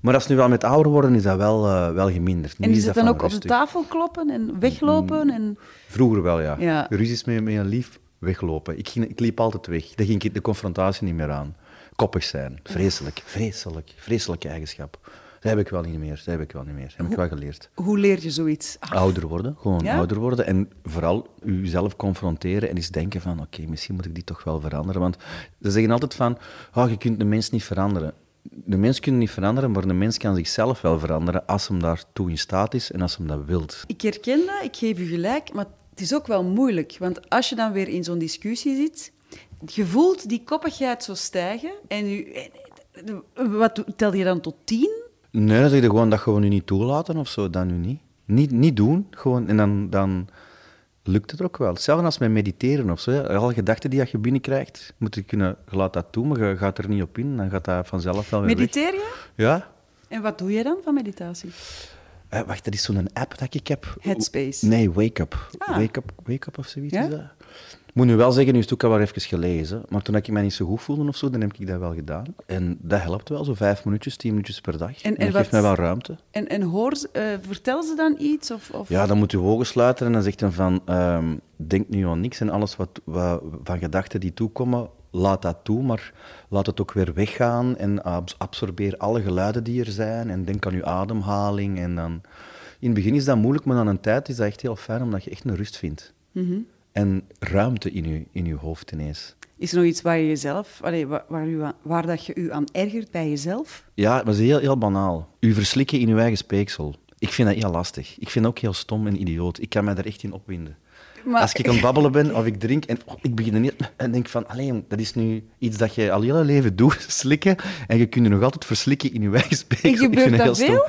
Maar als nu wel met ouder worden, is dat wel, eh, wel geminderd. Nu En is dat het dan ook op de tafel kloppen en weglopen? En... Vroeger wel, ja. Ja. Ruzies met, met een lief, weglopen. Ik, ging, ik liep altijd weg. Daar ging ik de confrontatie niet meer aan. Koppig zijn. Vreselijk, vreselijk, vreselijke eigenschap. Dat heb ik wel niet meer. Dat heb ik wel niet meer. Dat heb ik wel geleerd. Hoe leer je zoiets? af? Ouder worden, gewoon Ja? ouder worden. En vooral jezelf confronteren en eens denken van, oké, misschien moet ik die toch wel veranderen. Want ze zeggen altijd van, oh, je kunt de mens niet veranderen. De mens kun je niet veranderen, maar de mens kan zichzelf wel veranderen als hem daartoe in staat is en als hem dat wilt. Ik herken dat, ik geef u gelijk, maar het is ook wel moeilijk, want als je dan weer in zo'n discussie zit, je voelt die koppigheid zo stijgen en je, wat tel je dan tot tien? Nee, dan zeg je gewoon dat we nu niet toelaten of zo, dan nu niet. Niet, niet doen, gewoon, en dan, dan lukt het ook wel. Hetzelfde als met mediteren of zo. hè. Alle gedachten die je binnenkrijgt, moet je kunnen, je laat dat toe, maar je gaat er niet op in, dan gaat dat vanzelf wel weer. Mediteer je? Ja. En wat doe je dan van meditatie? Eh, wacht, dat is zo'n app dat ik heb. Headspace. Nee, Wake Up. Ah. Wake Up, wake up of zoiets Ja? is dat. Ik moet nu wel zeggen, nu is het ook al wel even gelezen, maar toen ik mij niet zo goed voelde of zo, dan heb ik dat wel gedaan. En dat helpt wel, zo vijf minuutjes, tien minuutjes per dag. En- En, en dat geeft mij wel ruimte. En, en hoor, eh, vertel ze dan iets? Of, of... Ja, dan moet je ogen sluiten en dan zegt hij van, ehm, denk nu aan niks en alles wat, wat van gedachten die toekomen, laat dat toe, maar laat het ook weer weggaan en abs- absorbeer alle geluiden die er zijn en denk aan je ademhaling. En dan... In het begin is dat moeilijk, maar na een tijd is dat echt heel fijn, omdat je echt een rust vindt. En ruimte in je, in je hoofd ineens. Is er nog iets waar je jezelf, allee, waar, waar, u aan- waar dat je u aan ergert bij jezelf? Ja, het is heel, heel banaal. U verslikken in uw eigen speeksel. Ik vind dat heel lastig. Ik vind dat ook heel stom en idioot. Ik kan mij daar echt in opwinden. Maar- Als ik aan het babbelen ben of ik drink en oh, ik begin er niet en denk van, alleen dat is nu iets dat je al je hele leven doet, *laughs* slikken, en je kunt je nog altijd verslikken in je *laughs* eigen Ik gebeurt vind dat heel stom.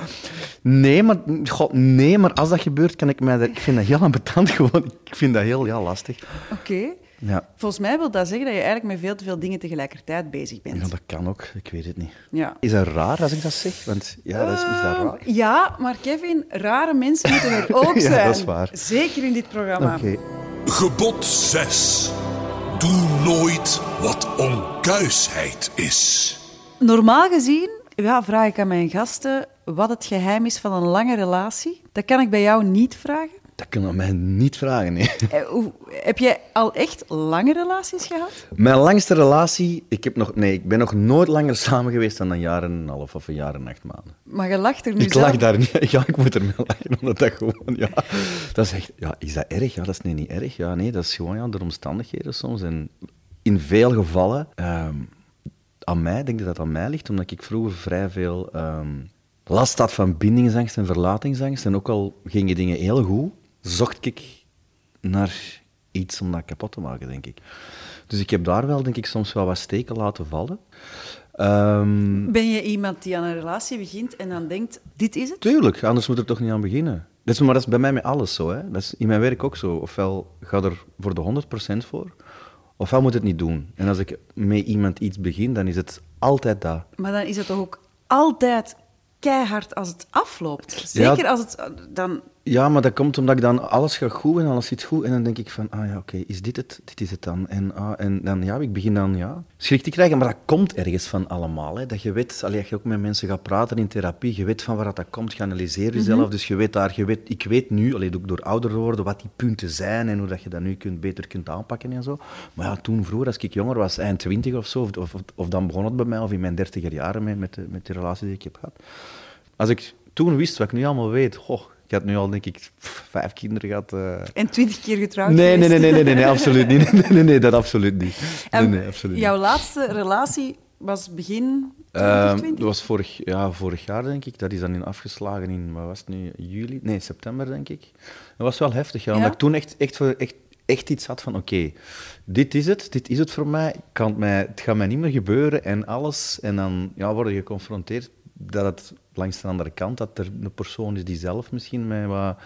Nee, maar, god, nee, maar als dat gebeurt, kan ik mij daar, ik vind dat heel *laughs* ambetant gewoon. Ik vind dat heel, heel lastig. Oké. Ja. Volgens mij wil dat zeggen dat je eigenlijk met veel te veel dingen tegelijkertijd bezig bent. ja, dat kan ook. Ik weet het niet. Ja. Is dat raar als ik dat zeg? Want ja, dat is, is dat raar? Ehm, Ja, maar Kevin, rare mensen moeten er *laughs* ook Ja, zijn. dat is waar. Zeker in dit programma. Oké. Gebod 6. Doe nooit wat onkuisheid is. Normaal gezien ja, vraag ik aan mijn gasten wat het geheim is van een lange relatie. Dat kan ik bij jou niet vragen. Dat kunnen we mij niet vragen, nee. Eh, hoe- heb jij al echt lange relaties gehad? Mijn langste relatie, ik, heb nog, nee, ik ben nog nooit langer samen geweest dan een jaar en een half of een jaar en acht maanden. Maar je lacht er nu Ik zelf... lach daar niet. *laughs* Ja, ik moet er mee lachen, omdat dat gewoon, ja. Dat is echt, ja, is dat erg? Ja, dat is nee, niet erg. Ja, nee, dat is gewoon ja, de omstandigheden soms. En in veel gevallen, ehm, aan mij, denk ik dat dat aan mij ligt, omdat ik vroeger vrij veel ehm, last had van bindingsangst en verlatingsangst. En ook al gingen dingen heel goed, zocht ik naar iets om dat kapot te maken, denk ik. Dus ik heb daar wel, denk ik, soms wel wat steken laten vallen. Ehm, Ben je iemand die aan een relatie begint en dan denkt, dit is het? Tuurlijk, anders moet er toch niet aan beginnen. Dat is, maar dat is bij mij met alles zo. Hè. Dat is in mijn werk ook zo. Ofwel ga er voor de 100% voor, ofwel moet het niet doen. En als ik met iemand iets begin, dan is het altijd dat. Maar dan is het toch ook altijd keihard als het afloopt. Zeker als het... Dan, Ja, maar dat komt omdat ik dan alles gaat goed en alles zit goed. En dan denk ik van, ah ja, oké, is dit het? Dit is het dan. En, ah, en dan, ja, ik begin dan, ja, schrik te krijgen. Maar dat komt ergens van allemaal. Hè. Dat je weet, allee, als je ook met mensen gaat praten in therapie, je weet van waar dat komt, je analyseert jezelf. Dus je weet daar, je weet, ik weet nu, allee, door ouder te worden, wat die punten zijn en hoe dat je dat nu kunt, beter kunt aanpakken en zo. Maar ja, toen vroeger, als ik jonger was, eind twintig of zo, of, of, of dan begon het bij mij, of in mijn dertiger jaren met, met, de, met de relatie die ik heb gehad. Als ik toen wist wat ik nu allemaal weet, goh, ik had nu al, denk ik, vijf kinderen gehad. eh. en twintig keer getrouwd Nee, nee, nee, nee, nee, nee, nee, absoluut niet. Nee, nee, nee, dat absoluut niet. Nee, nee, absoluut jouw niet. laatste relatie was begin Ehm, 2020? dat was vorig, ja, vorig jaar, denk ik. Dat is dan in afgeslagen in, wat was het nu, juli? Nee, september, denk ik. Dat was wel heftig, ja. Omdat ik toen echt, echt, echt, echt iets had van, oké, dit is het, dit is het voor mij. Kan het, mij. Het gaat mij niet meer gebeuren en alles. En dan ja, word je geconfronteerd dat het langs de andere kant, dat er een persoon is die zelf misschien met wat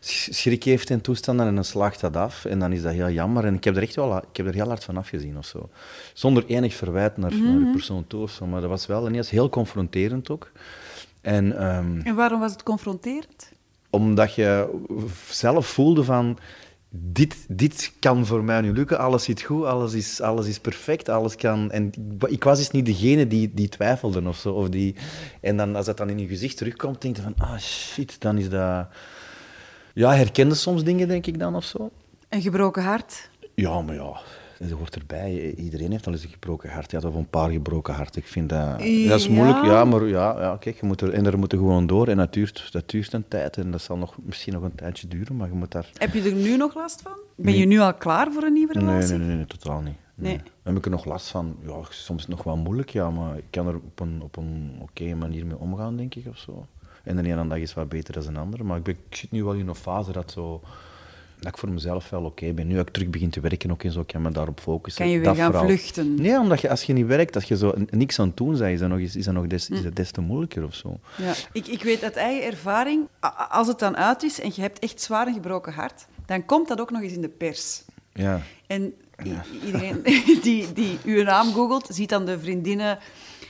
sch- schrik heeft en toestanden en dan slaagt dat af. En dan is dat heel jammer. En ik heb er echt wel ik heb er heel hard van afgezien of zo. Zonder enig verwijt naar, naar die persoon toe of zo. Maar dat was wel ineens heel confronterend ook. En ehm, En waarom was het confronterend? omdat je zelf voelde van... Dit, dit kan voor mij nu lukken, alles zit goed, alles is, alles is perfect, alles kan... En ik- ik was dus niet degene die, die twijfelde of zo. Of die, en dan, als dat dan in je gezicht terugkomt, denk je van, ah shit, dan is dat... Ja, herkende soms dingen, denk ik dan, of zo. Een gebroken hart. Ja, maar ja, dat hoort erbij. Iedereen heeft al eens een gebroken hart gehad, of een paar gebroken harten. Ik vind dat... Dat is moeilijk, Ja. ja, maar ja, ja kijk, je moet er, en er moeten gewoon door. En dat duurt, dat duurt een tijd, en dat zal nog, misschien nog een tijdje duren, maar je moet daar... Heb je er nu nog last van? Ben je nu al klaar voor een nieuwe relatie? nee, nee, nee, totaal niet. Nee. Heb ik er nog last van. Ja, soms nog wel moeilijk, ja, maar ik kan er op een, op een oké manier mee omgaan, denk ik, of zo. En de ene dag is wat beter dan een andere, maar ik, ben, ik zit nu wel in een fase dat zo... dat ik voor mezelf wel oké ben. Nu dat ik terug begin te werken, ook en zo, kan me daarop focussen. Kan je weer Dat gaan vooral. vluchten? Nee, omdat je, als je niet werkt, dat je zo niks aan het doen bent, is dat nog, eens- is dat nog des, is dat des te moeilijker of zo. Ja. Ik, ik weet uit eigen ervaring, als het dan uit is en je hebt echt zwaar een gebroken hart, dan komt dat ook nog eens in de pers. Ja. En iedereen *laughs* die, die uw naam googelt, ziet dan de vriendinnen,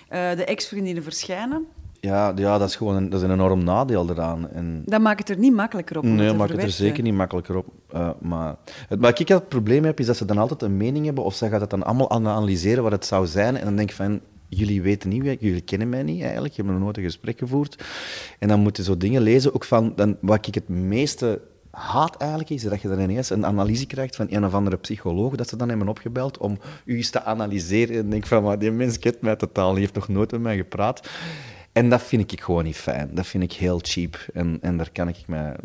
eh, de ex-vriendinnen verschijnen. Ja, ja, dat is gewoon een, dat is een enorm nadeel eraan. En, Dat maakt het er niet makkelijker op. om nee, te maakt het er zeker niet makkelijker op. Eh, maar het, waar ik het probleem heb, is dat ze dan altijd een mening hebben, of ze gaat het dan allemaal analyseren wat het zou zijn. En dan denk ik van, jullie weten niet, jullie kennen mij niet eigenlijk, je hebt nog nooit een gesprek gevoerd. En dan moeten zo dingen lezen, ook van, dan, wat ik het meeste haat eigenlijk, is dat je dan ineens een analyse krijgt van een of andere psycholoog, dat ze dan hebben opgebeld om u eens te analyseren. En denk van, maar die mens kent mij totaal, die heeft nog nooit met mij gepraat. En dat vind ik gewoon niet fijn. Dat vind ik heel cheap. En, en daar kan ik mij...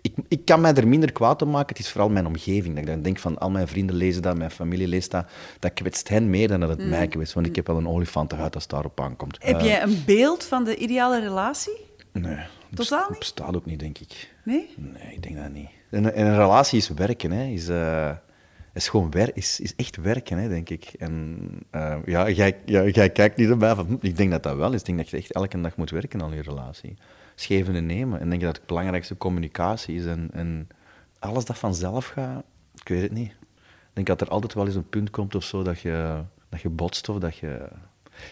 Ik, ik kan mij er minder kwaad om maken. Het is vooral mijn omgeving. Dat ik dan denk van, al mijn vrienden lezen dat, mijn familie leest dat. Dat kwetst hen meer dan dat het mij kwetst. Want ik heb wel een olifantenhuid als het daarop aankomt. Heb Eh, jij een beeld van de ideale relatie? Nee. Totaal niet? bestaat ook niet, denk ik. Nee? Nee, ik denk dat niet. En, en een relatie is werken, hè. Is, eh, is gewoon wer is, is echt werken, hè, denk ik. En eh, ja, jij, jij kijkt niet erbij van... hm, Ik denk dat dat wel is. Ik denk dat je echt elke dag moet werken aan je relatie. Geven en nemen. En ik denk dat het belangrijkste communicatie is. En, en alles dat vanzelf gaat, ik weet het niet. Ik denk dat er altijd wel eens een punt komt of zo dat je, dat je botst of dat je...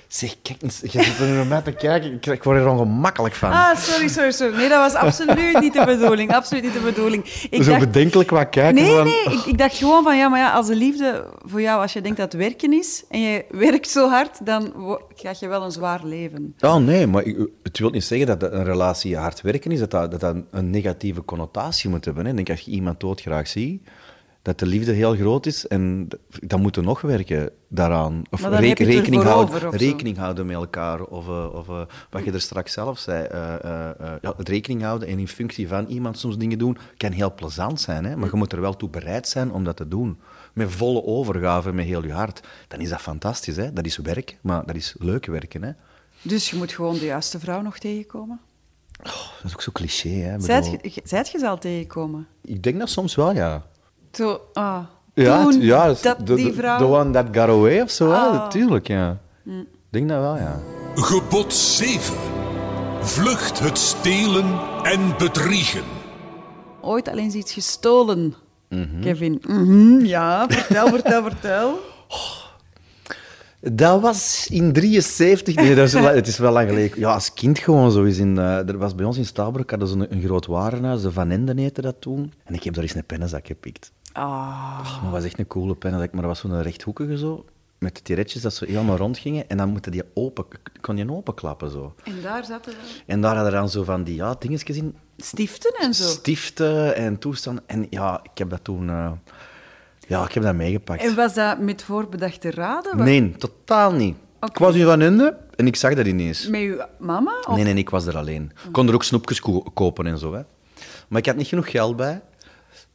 Zeg, kijk eens, je zit er nu naar mij te kijken. Ik, ik word er ongemakkelijk van. Ah, sorry, sorry, sorry. Nee, dat was absoluut niet de bedoeling. Absoluut niet de bedoeling. Ik zo dacht, bedenkelijk qua kijken nee, van... nee, ik, ik dacht gewoon van, ja, maar ja, als de liefde voor jou, als je denkt dat het werken is, en je werkt zo hard, dan ga je wel een zwaar leven. Oh nee, maar ik- het wil niet zeggen dat een relatie hard werken is, dat dat, dat, dat een negatieve connotatie moet hebben. Hè. Ik denk als je iemand doodgraag ziet, dat de liefde heel groot is en dan moeten we nog werken daaraan. Of je rekening, houden, over of zo. rekening houden met elkaar. Of, eh, of eh, wat je er straks zelf zei, eh, ja, het rekening houden en in functie van iemand soms dingen doen, kan heel plezant zijn. Hè. Maar je moet er wel toe bereid zijn om dat te doen. Met volle overgave, met heel je hart. Dan is dat fantastisch. Hè. Dat is werk, maar dat is leuk werken. Hè. Dus je moet gewoon de juiste vrouw nog tegenkomen. Dat is ook zo cliché, hè. Ik Zijt bedoel, je, zijt je ze al tegengekomen? Ik denk dat soms wel, ja. Zo, ah, Ja, toen ja dat the, die the- vrouw... the one that got away of zo, hè. Ah. Natuurlijk, ja. Ik denk dat wel, ja. Gebod 7. Vlucht het stelen en bedriegen. Ooit al eens iets gestolen, Mhm. Kevin. Mhm, ja, vertel, vertel, vertel. *laughs* Dat was in 73. Nee, dat is wel- het is wel lang geleden. Ja, als kind gewoon zo is. In, eh, er was bij ons in Stabroek hadden ze een, een groot warenhuis, de Van Enden heette dat toen. En ik heb daar eens een pennenzak gepikt. Ah, Maar dat was echt een coole pennenzak, maar dat was zo'n rechthoekige zo. Met de tiretjes dat ze helemaal rondgingen. En dan moeten die open, kon je openklappen zo. en daar zaten En daar hadden dan zo van die ja, dingetjes in. stiften en zo. stiften en toestanden. En ja, ik heb dat toen... eh, ja, ik heb dat meegepakt. En was dat met voorbedachte raden? Nee, totaal niet. Ik was in Van Ende en ik zag dat ineens. Met uw mama? Of? Nee, nee, ik was er alleen. Ik kon er ook snoepjes ko- kopen en zo. Hè. Maar ik had niet genoeg geld bij.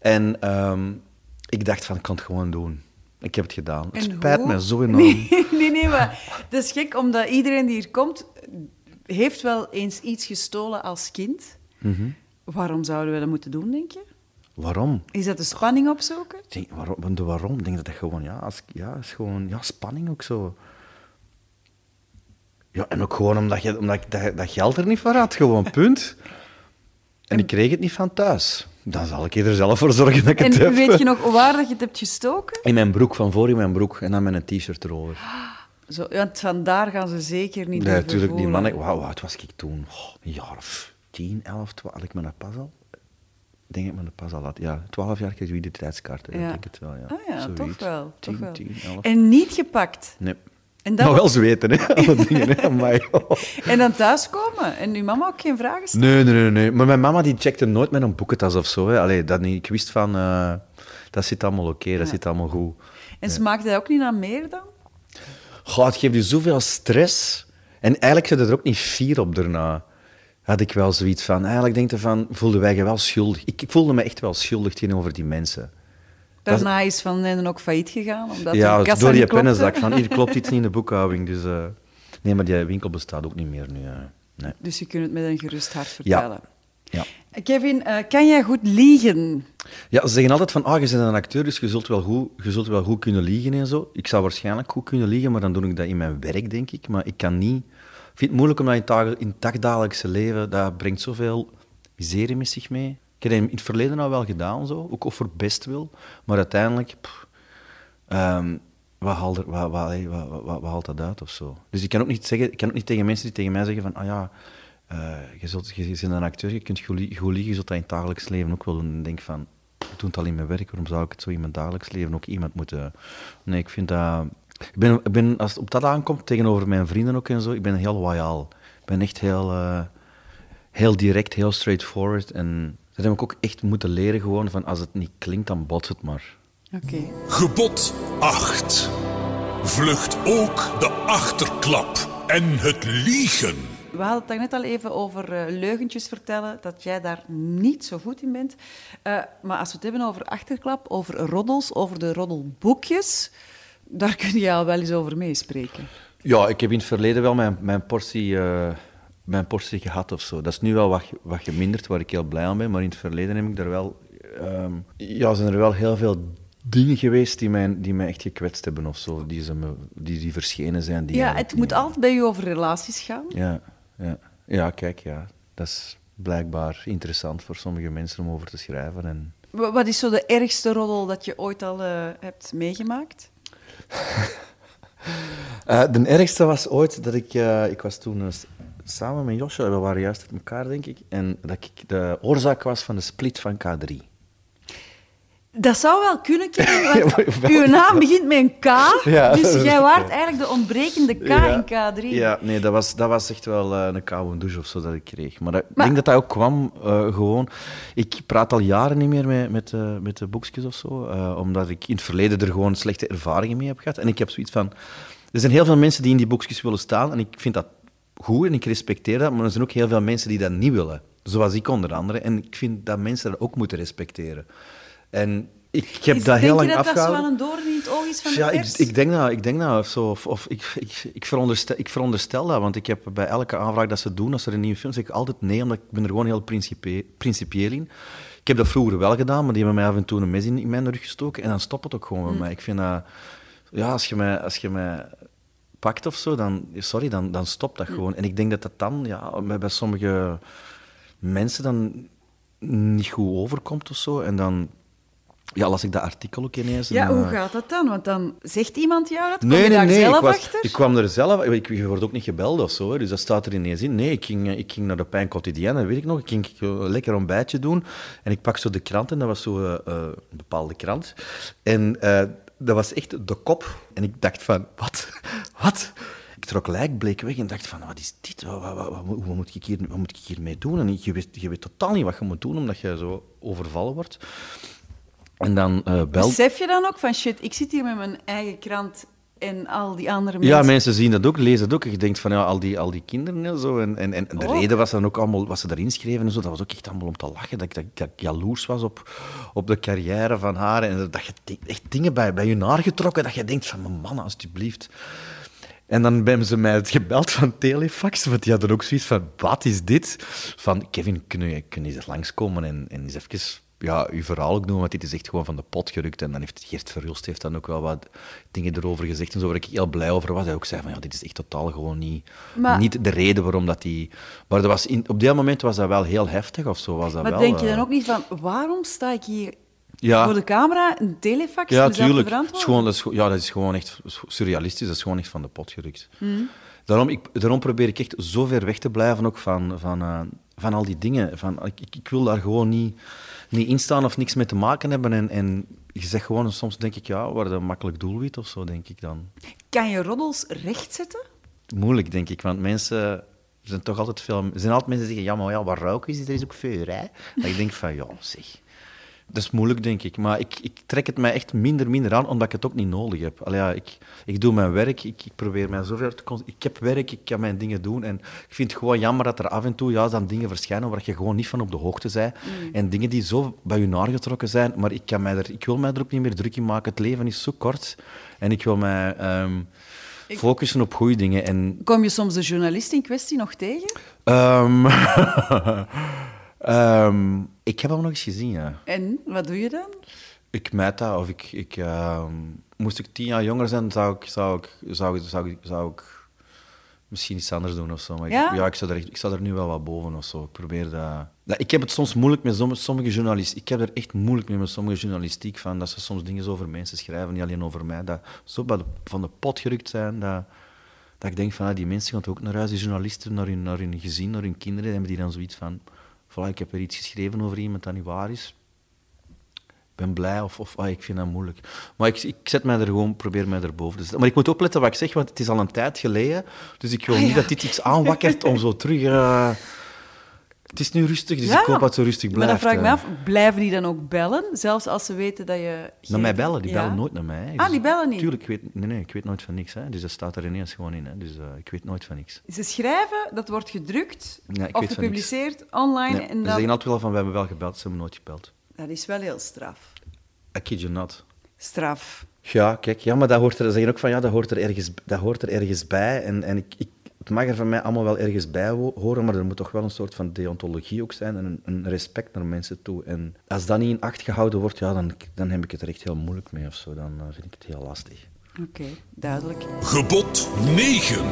En ehm, ik dacht van, ik kan het gewoon doen. Ik heb het gedaan. Het spijt hoe? me zo *laughs* enorm. Nee, *laughs* nee, nee, maar dat is gek, omdat iedereen die hier komt, heeft wel eens iets gestolen als kind. Mhm. Waarom zouden we dat moeten doen, denk je? Waarom? Is dat de spanning opzoeken? Ik denk, waarom? De waarom? Ik denk dat dat gewoon, ja, als, ja, is gewoon, ja, spanning ook zo. Ja, en ook gewoon omdat, je, omdat ik dat, dat geld er niet voor had, gewoon, punt. En ik kreeg het niet van thuis. Dan zal ik er zelf voor zorgen dat ik het En heb. weet je nog waar dat je het hebt gestoken? In mijn broek, van voor in mijn broek. En dan met een t-shirt erover. Zo, want vandaar gaan ze zeker niet Nee, natuurlijk, die mannen... Wauw, oud was ik toen? Oh, een jaar of 10, 11, 12. Had ik me dat pas al? Ik denk dat ik me dat pas al had. Ja, 12 jaar kreeg je de tijdskaart. Ik Ja. denk het wel, ja. Ah ja, toch wel. Toch 10, wel. 10, 11. En niet gepakt. Nee. En, Maar wel zweten, hè. Alle *laughs* dingen, hè. Amai. en dan thuiskomen. En uw mama ook geen vragen stellen? Nee, nee, nee, nee. Maar mijn mama die checkte nooit met een boekentas of zo. Hè. Allee, dat niet. Ik wist van, eh, dat zit allemaal oké, dat zit allemaal goed. En smaakte dat ook niet naar meer dan? Goh, het geeft je zoveel stress. En eigenlijk zit er ook niet fier op daarna. Had ik wel zoiets van. Eigenlijk denk je van, voelden wij je wel schuldig. Ik, ik voelde me echt wel schuldig tegenover die mensen. Daarna is Van Nenden ook failliet gegaan, omdat ja, de door die pennenzak. Van, hier klopt iets niet in de *laughs* boekhouding. Dus, eh, nee, maar die winkel bestaat ook niet meer nu. eh. nee. Dus je kunt het met een gerust hart vertellen. Ja. Kevin, eh, kan jij goed liegen? Ja, ze zeggen altijd van, ah, je bent een acteur, dus je zult, wel goed, je zult wel goed kunnen liegen en zo. Ik zou waarschijnlijk goed kunnen liegen, maar dan doe ik dat in mijn werk, denk ik. Maar ik kan niet... Ik vind het moeilijk om dat in, het dagdagelijkse leven, dat brengt zoveel miserie met zich mee. Ik heb dat in het verleden al wel gedaan, zo, ook voor best wil. Maar uiteindelijk, ehm, wat, haalt wat, haalt dat uit of zo? Dus ik kan ook niet, zeggen, ik kan ook niet tegen mensen die tegen mij zeggen van, ah ja, uh, je, zult, je, je bent een acteur, je kunt goed liegen, je zult dat in het dagelijks leven ook wel doen. En denk van, ik doe het al in mijn werk, waarom zou ik het zo in mijn dagelijks leven ook iemand moeten... Nee, ik vind dat... Ik ben, ik ben, als het op dat aankomt, tegenover mijn vrienden ook en zo, ik ben heel loyaal. Ik ben echt heel, uh, heel direct, heel straightforward. En dat heb ik ook echt moeten leren gewoon, van als het niet klinkt, dan bots het maar. Oké. Okay. Gebod 8. Vlucht ook de achterklap en het liegen. We hadden het net al even over uh, leugentjes vertellen, dat jij daar niet zo goed in bent. Uh, maar als we het hebben over achterklap, over roddels, over de roddelboekjes, daar kun je al wel eens over meespreken. Ja, ik heb in het verleden wel mijn, mijn, portie, uh, mijn portie gehad of zo. Dat is nu wel wat, wat geminderd, waar ik heel blij aan ben. Maar in het verleden heb ik er wel... Um, ja, zijn er wel heel veel dingen geweest die mij, die mij echt gekwetst hebben of zo. Die, ze me, die, die verschenen zijn. Die ja, het moet altijd bij je over relaties gaan. Ja ja. ja, kijk, ja. Dat is blijkbaar interessant voor sommige mensen om over te schrijven. En... Wat is zo de ergste roddel dat je ooit al uh, hebt meegemaakt? uh, *laughs* de ergste was ooit dat ik... Uh, ik was toen samen met Josje, we waren juist met elkaar, denk ik, en dat ik de oorzaak was van de split van K3. Dat zou wel kunnen, Kevin, *laughs* uw naam begint met een K, *laughs* dus jij waart eigenlijk de ontbrekende K in K3. Ja, nee, dat was, dat was echt wel uh, een koude douche of zo dat ik kreeg. Maar, ik denk dat dat ook kwam uh, gewoon... Ik praat al jaren niet meer met, met, uh, met de boekjes of zo, omdat ik in het verleden er gewoon slechte ervaringen mee heb gehad. En ik heb zoiets van... Er zijn heel veel mensen die in die boekjes willen staan en ik vind dat goed en ik respecteer dat, maar er zijn ook heel veel mensen die dat niet willen. Zoals ik onder andere. En ik vind dat mensen dat ook moeten respecteren. En ik heb is, dat heel lang afgehouden. Denk je dat dat zo een doorn in het oog is van ja, de pers? Ik, ik denk dat, ik denk dat of zo. Of, of ik, ik, ik, veronderstel, ik veronderstel dat, want ik heb bij elke aanvraag dat ze doen, als er een nieuwe film is, zeg ik altijd nee, omdat ik ben er gewoon heel principieel in. Ik heb dat vroeger wel gedaan, maar die hebben mij af en toe een mes in, in mijn rug gestoken en dan stopt het ook gewoon mm. bij mij. Ik vind dat... Ja, als je mij, als je mij pakt of zo, dan... Sorry, dan, dan stopt dat mm. gewoon. En ik denk dat dat dan ja, bij sommige mensen dan niet goed overkomt of zo. En dan ja, las ik dat artikel ook ineens. Ja, en, hoe gaat dat dan? Want dan zegt iemand jou dat? Kom nee, je nee, daar nee. zelf ik was, achter? Ik kwam er zelf... Ik, je wordt ook niet gebeld of zo, dus dat staat er ineens in. Nee, ik ging, ik ging naar de Pijn Quotidien, weet ik nog. Ik ging een lekker ontbijtje doen. En ik pak zo de krant, en dat was zo uh, een bepaalde krant. En uh, dat was echt de kop. En ik dacht van, wat? *laughs* Wat? Ik trok lijkbleek weg en dacht van, wat is dit? Wat, wat, wat, moet, ik hier, wat moet ik hiermee doen? En je weet, je weet totaal niet wat je moet doen, omdat je zo overvallen wordt. En dan uh, belt... Besef je dan ook van, shit, ik zit hier met mijn eigen krant en al die andere mensen... Ja, mensen zien dat ook, lezen dat ook. Je denkt van, ja, al die, al die kinderen en zo. En, en, en de oh. reden was dan ook allemaal, wat ze erin schreven en zo, dat was ook echt allemaal om te lachen. Dat, dat, dat ik jaloers was op, op de carrière van haar. En dat je echt dingen bij, bij je naar getrokken, dat je denkt van, mijn man, alsjeblieft. En dan hebben ze mij het gebeld van Telefax, want die hadden ook zoiets van, wat is dit? Van, Kevin, kun je, kun je eens langskomen en, en eens even ja, uw verhaal ook doen, want dit is echt gewoon van de pot gerukt. En dan heeft Geert Verhulst heeft dan ook wel wat dingen erover gezegd en zo, waar ik heel blij over was. Hij ook zei van, ja, dit is echt totaal gewoon niet, maar, niet de reden waarom dat die... Maar dat was in, op dat moment was dat wel heel heftig of zo. Was dat maar wel, denk je dan ook niet van, waarom sta ik hier ja. voor de camera, een telefax, ja, tuurlijk. Dat is, gewoon, dat, is, ja, dat is gewoon echt surrealistisch. Dat is gewoon echt van de pot gerukt. Mm. Daarom, ik, daarom probeer ik echt zo ver weg te blijven ook van, van, uh, van al die dingen. Van, ik, ik wil daar gewoon niet niet instaan of niks mee te maken hebben. En, en je zegt gewoon, soms denk ik, ja, waar een makkelijk doelwit of zo, denk ik dan. Kan je roddels rechtzetten? Moeilijk, denk ik, want mensen... Zijn toch altijd veel... Er zijn altijd mensen die zeggen, ja, maar ja, waar is, er is ook vuur, hè? Dat ik denk van, ja, zeg... Dat is moeilijk, denk ik. Maar ik, ik trek het mij echt minder, minder aan, omdat ik het ook niet nodig heb. Allee, ja, ik, ik doe mijn werk, ik, ik probeer mij zover te... Ik heb werk, ik kan mijn dingen doen. En ik vind het gewoon jammer dat er af en toe ja, dan dingen verschijnen waar je gewoon niet van op de hoogte bent. Mm. En dingen die zo bij je naargetrokken zijn. Maar ik, kan mij er, ik wil mij er ook niet meer druk in maken. Het leven is zo kort. En ik wil mij... Um, ik... focussen op goede dingen. En... Kom je soms de journalist in kwestie nog tegen? Um... *laughs* Ehm, ik heb hem nog eens gezien, ja. En, wat doe je dan? Ik meet dat, of ik... ik ehm, moest ik tien jaar jonger zijn, zou ik, zou ik, zou ik, zou ik, zou ik misschien iets anders doen of zo. Maar ik- Ja? ja, ik, sta er, ik er nu wel wat boven of zo. Ik probeer dat... dat ik heb het soms moeilijk met sommige, sommige journalisten. Ik heb er echt moeilijk mee met sommige journalistiek van, dat ze soms dingen over mensen schrijven, niet alleen over mij, dat zo de- van de pot gerukt zijn, dat, dat ik denk van, ah, die mensen gaan ook naar huis, die journalisten, naar hun, naar hun gezin, naar hun kinderen, hebben die dan zoiets van, voilà, ik heb er iets geschreven over iemand dat niet waar is. Ik ben blij of, of ah, ik vind dat moeilijk. Maar ik, ik zet mij er gewoon, probeer mij erboven te zetten. Maar ik moet opletten wat ik zeg, want het is al een tijd geleden. Dus ik wil Ah, niet dat dit iets aanwakkert om zo terug... eh, Het is nu rustig, dus Ja, ik hoop dat het zo rustig Maar blijft. dan vraag ik me eh. af, blijven die dan ook bellen? Zelfs als ze weten dat je... Naar mij bellen, die Ja? bellen nooit naar mij. hè. Ah, die bellen niet? Tuurlijk, ik weet, nee, nee, ik weet nooit van niks. Hè. Dus dat staat er ineens gewoon in. Hè. Dus eh, ik weet nooit van niks. Ze schrijven, dat wordt gedrukt Ja, of gepubliceerd online. Nee, en Ze dan... zeggen altijd wel van, we hebben wel gebeld, ze hebben nooit gebeld. Dat is wel heel straf. I kid you not. Straf. Ja, kijk, ja, maar dat hoort er, ze zeggen ook van ja, dat hoort er ergens, dat hoort er ergens bij. En, en ik, ik, het mag er van mij allemaal wel ergens bij ho- horen, maar er moet toch wel een soort van deontologie ook zijn en een, een respect naar mensen toe. En als dat niet in acht gehouden wordt, ja, dan, dan heb ik het er echt heel moeilijk mee of zo. Dan eh, vind ik het heel lastig. Oké, duidelijk. Gebod 9.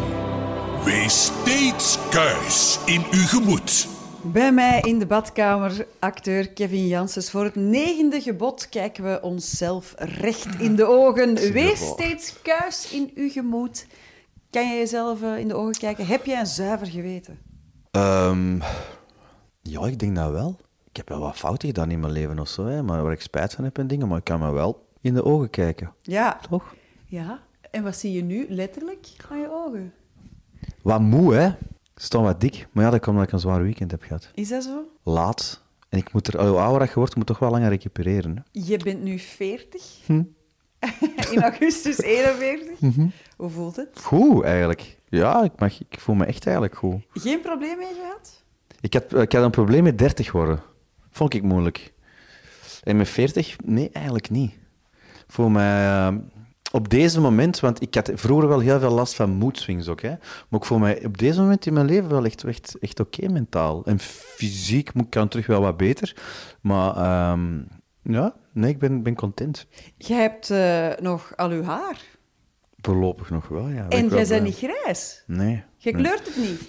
Wees steeds kuis in uw gemoed. Bij mij in de badkamer, acteur Kevin Janssens. Voor het negende gebod kijken we onszelf recht in de ogen. Wees steeds kuis in uw gemoed. Kan je jezelf eh, in de ogen kijken? Heb jij een zuiver geweten? Ehm, ja, ik denk dat wel. Ik heb wel wat fouten gedaan in mijn leven of zo, hè, maar waar ik spijt van heb en dingen, maar ik kan me wel in de ogen kijken. Ja. Toch? Ja. En wat zie je nu letterlijk aan je ogen? Wat moe, hè? Staan wat dik, maar ja, dat komt omdat ik een zwaar weekend heb gehad. Is dat zo? Laat. En ik moet er, hoe ouder je wordt, moet toch wel langer recupereren. Hè? Je bent nu 40. Hm. *laughs* in augustus *laughs* 41. Mhm. Hoe voelt het? Goed, eigenlijk. Ja, ik, mag, ik voel me echt eigenlijk goed. Geen probleem mee gehad? Ik had, ik had een probleem met 30 worden. Vond ik moeilijk. En met 40? Nee, eigenlijk niet. Voel me eh, op deze moment, want ik had vroeger wel heel veel last van moedswings ook, hè. maar ik voel mij op deze moment in mijn leven wel echt, echt, echt oké mentaal. En fysiek moet ik kan terug wel wat beter. Maar ehm, ja, nee, ik ben, ben content. Je hebt eh, nog al uw haar. Voorlopig nog wel, ja. En jij bent niet grijs. Nee. Je nee. kleurt het niet.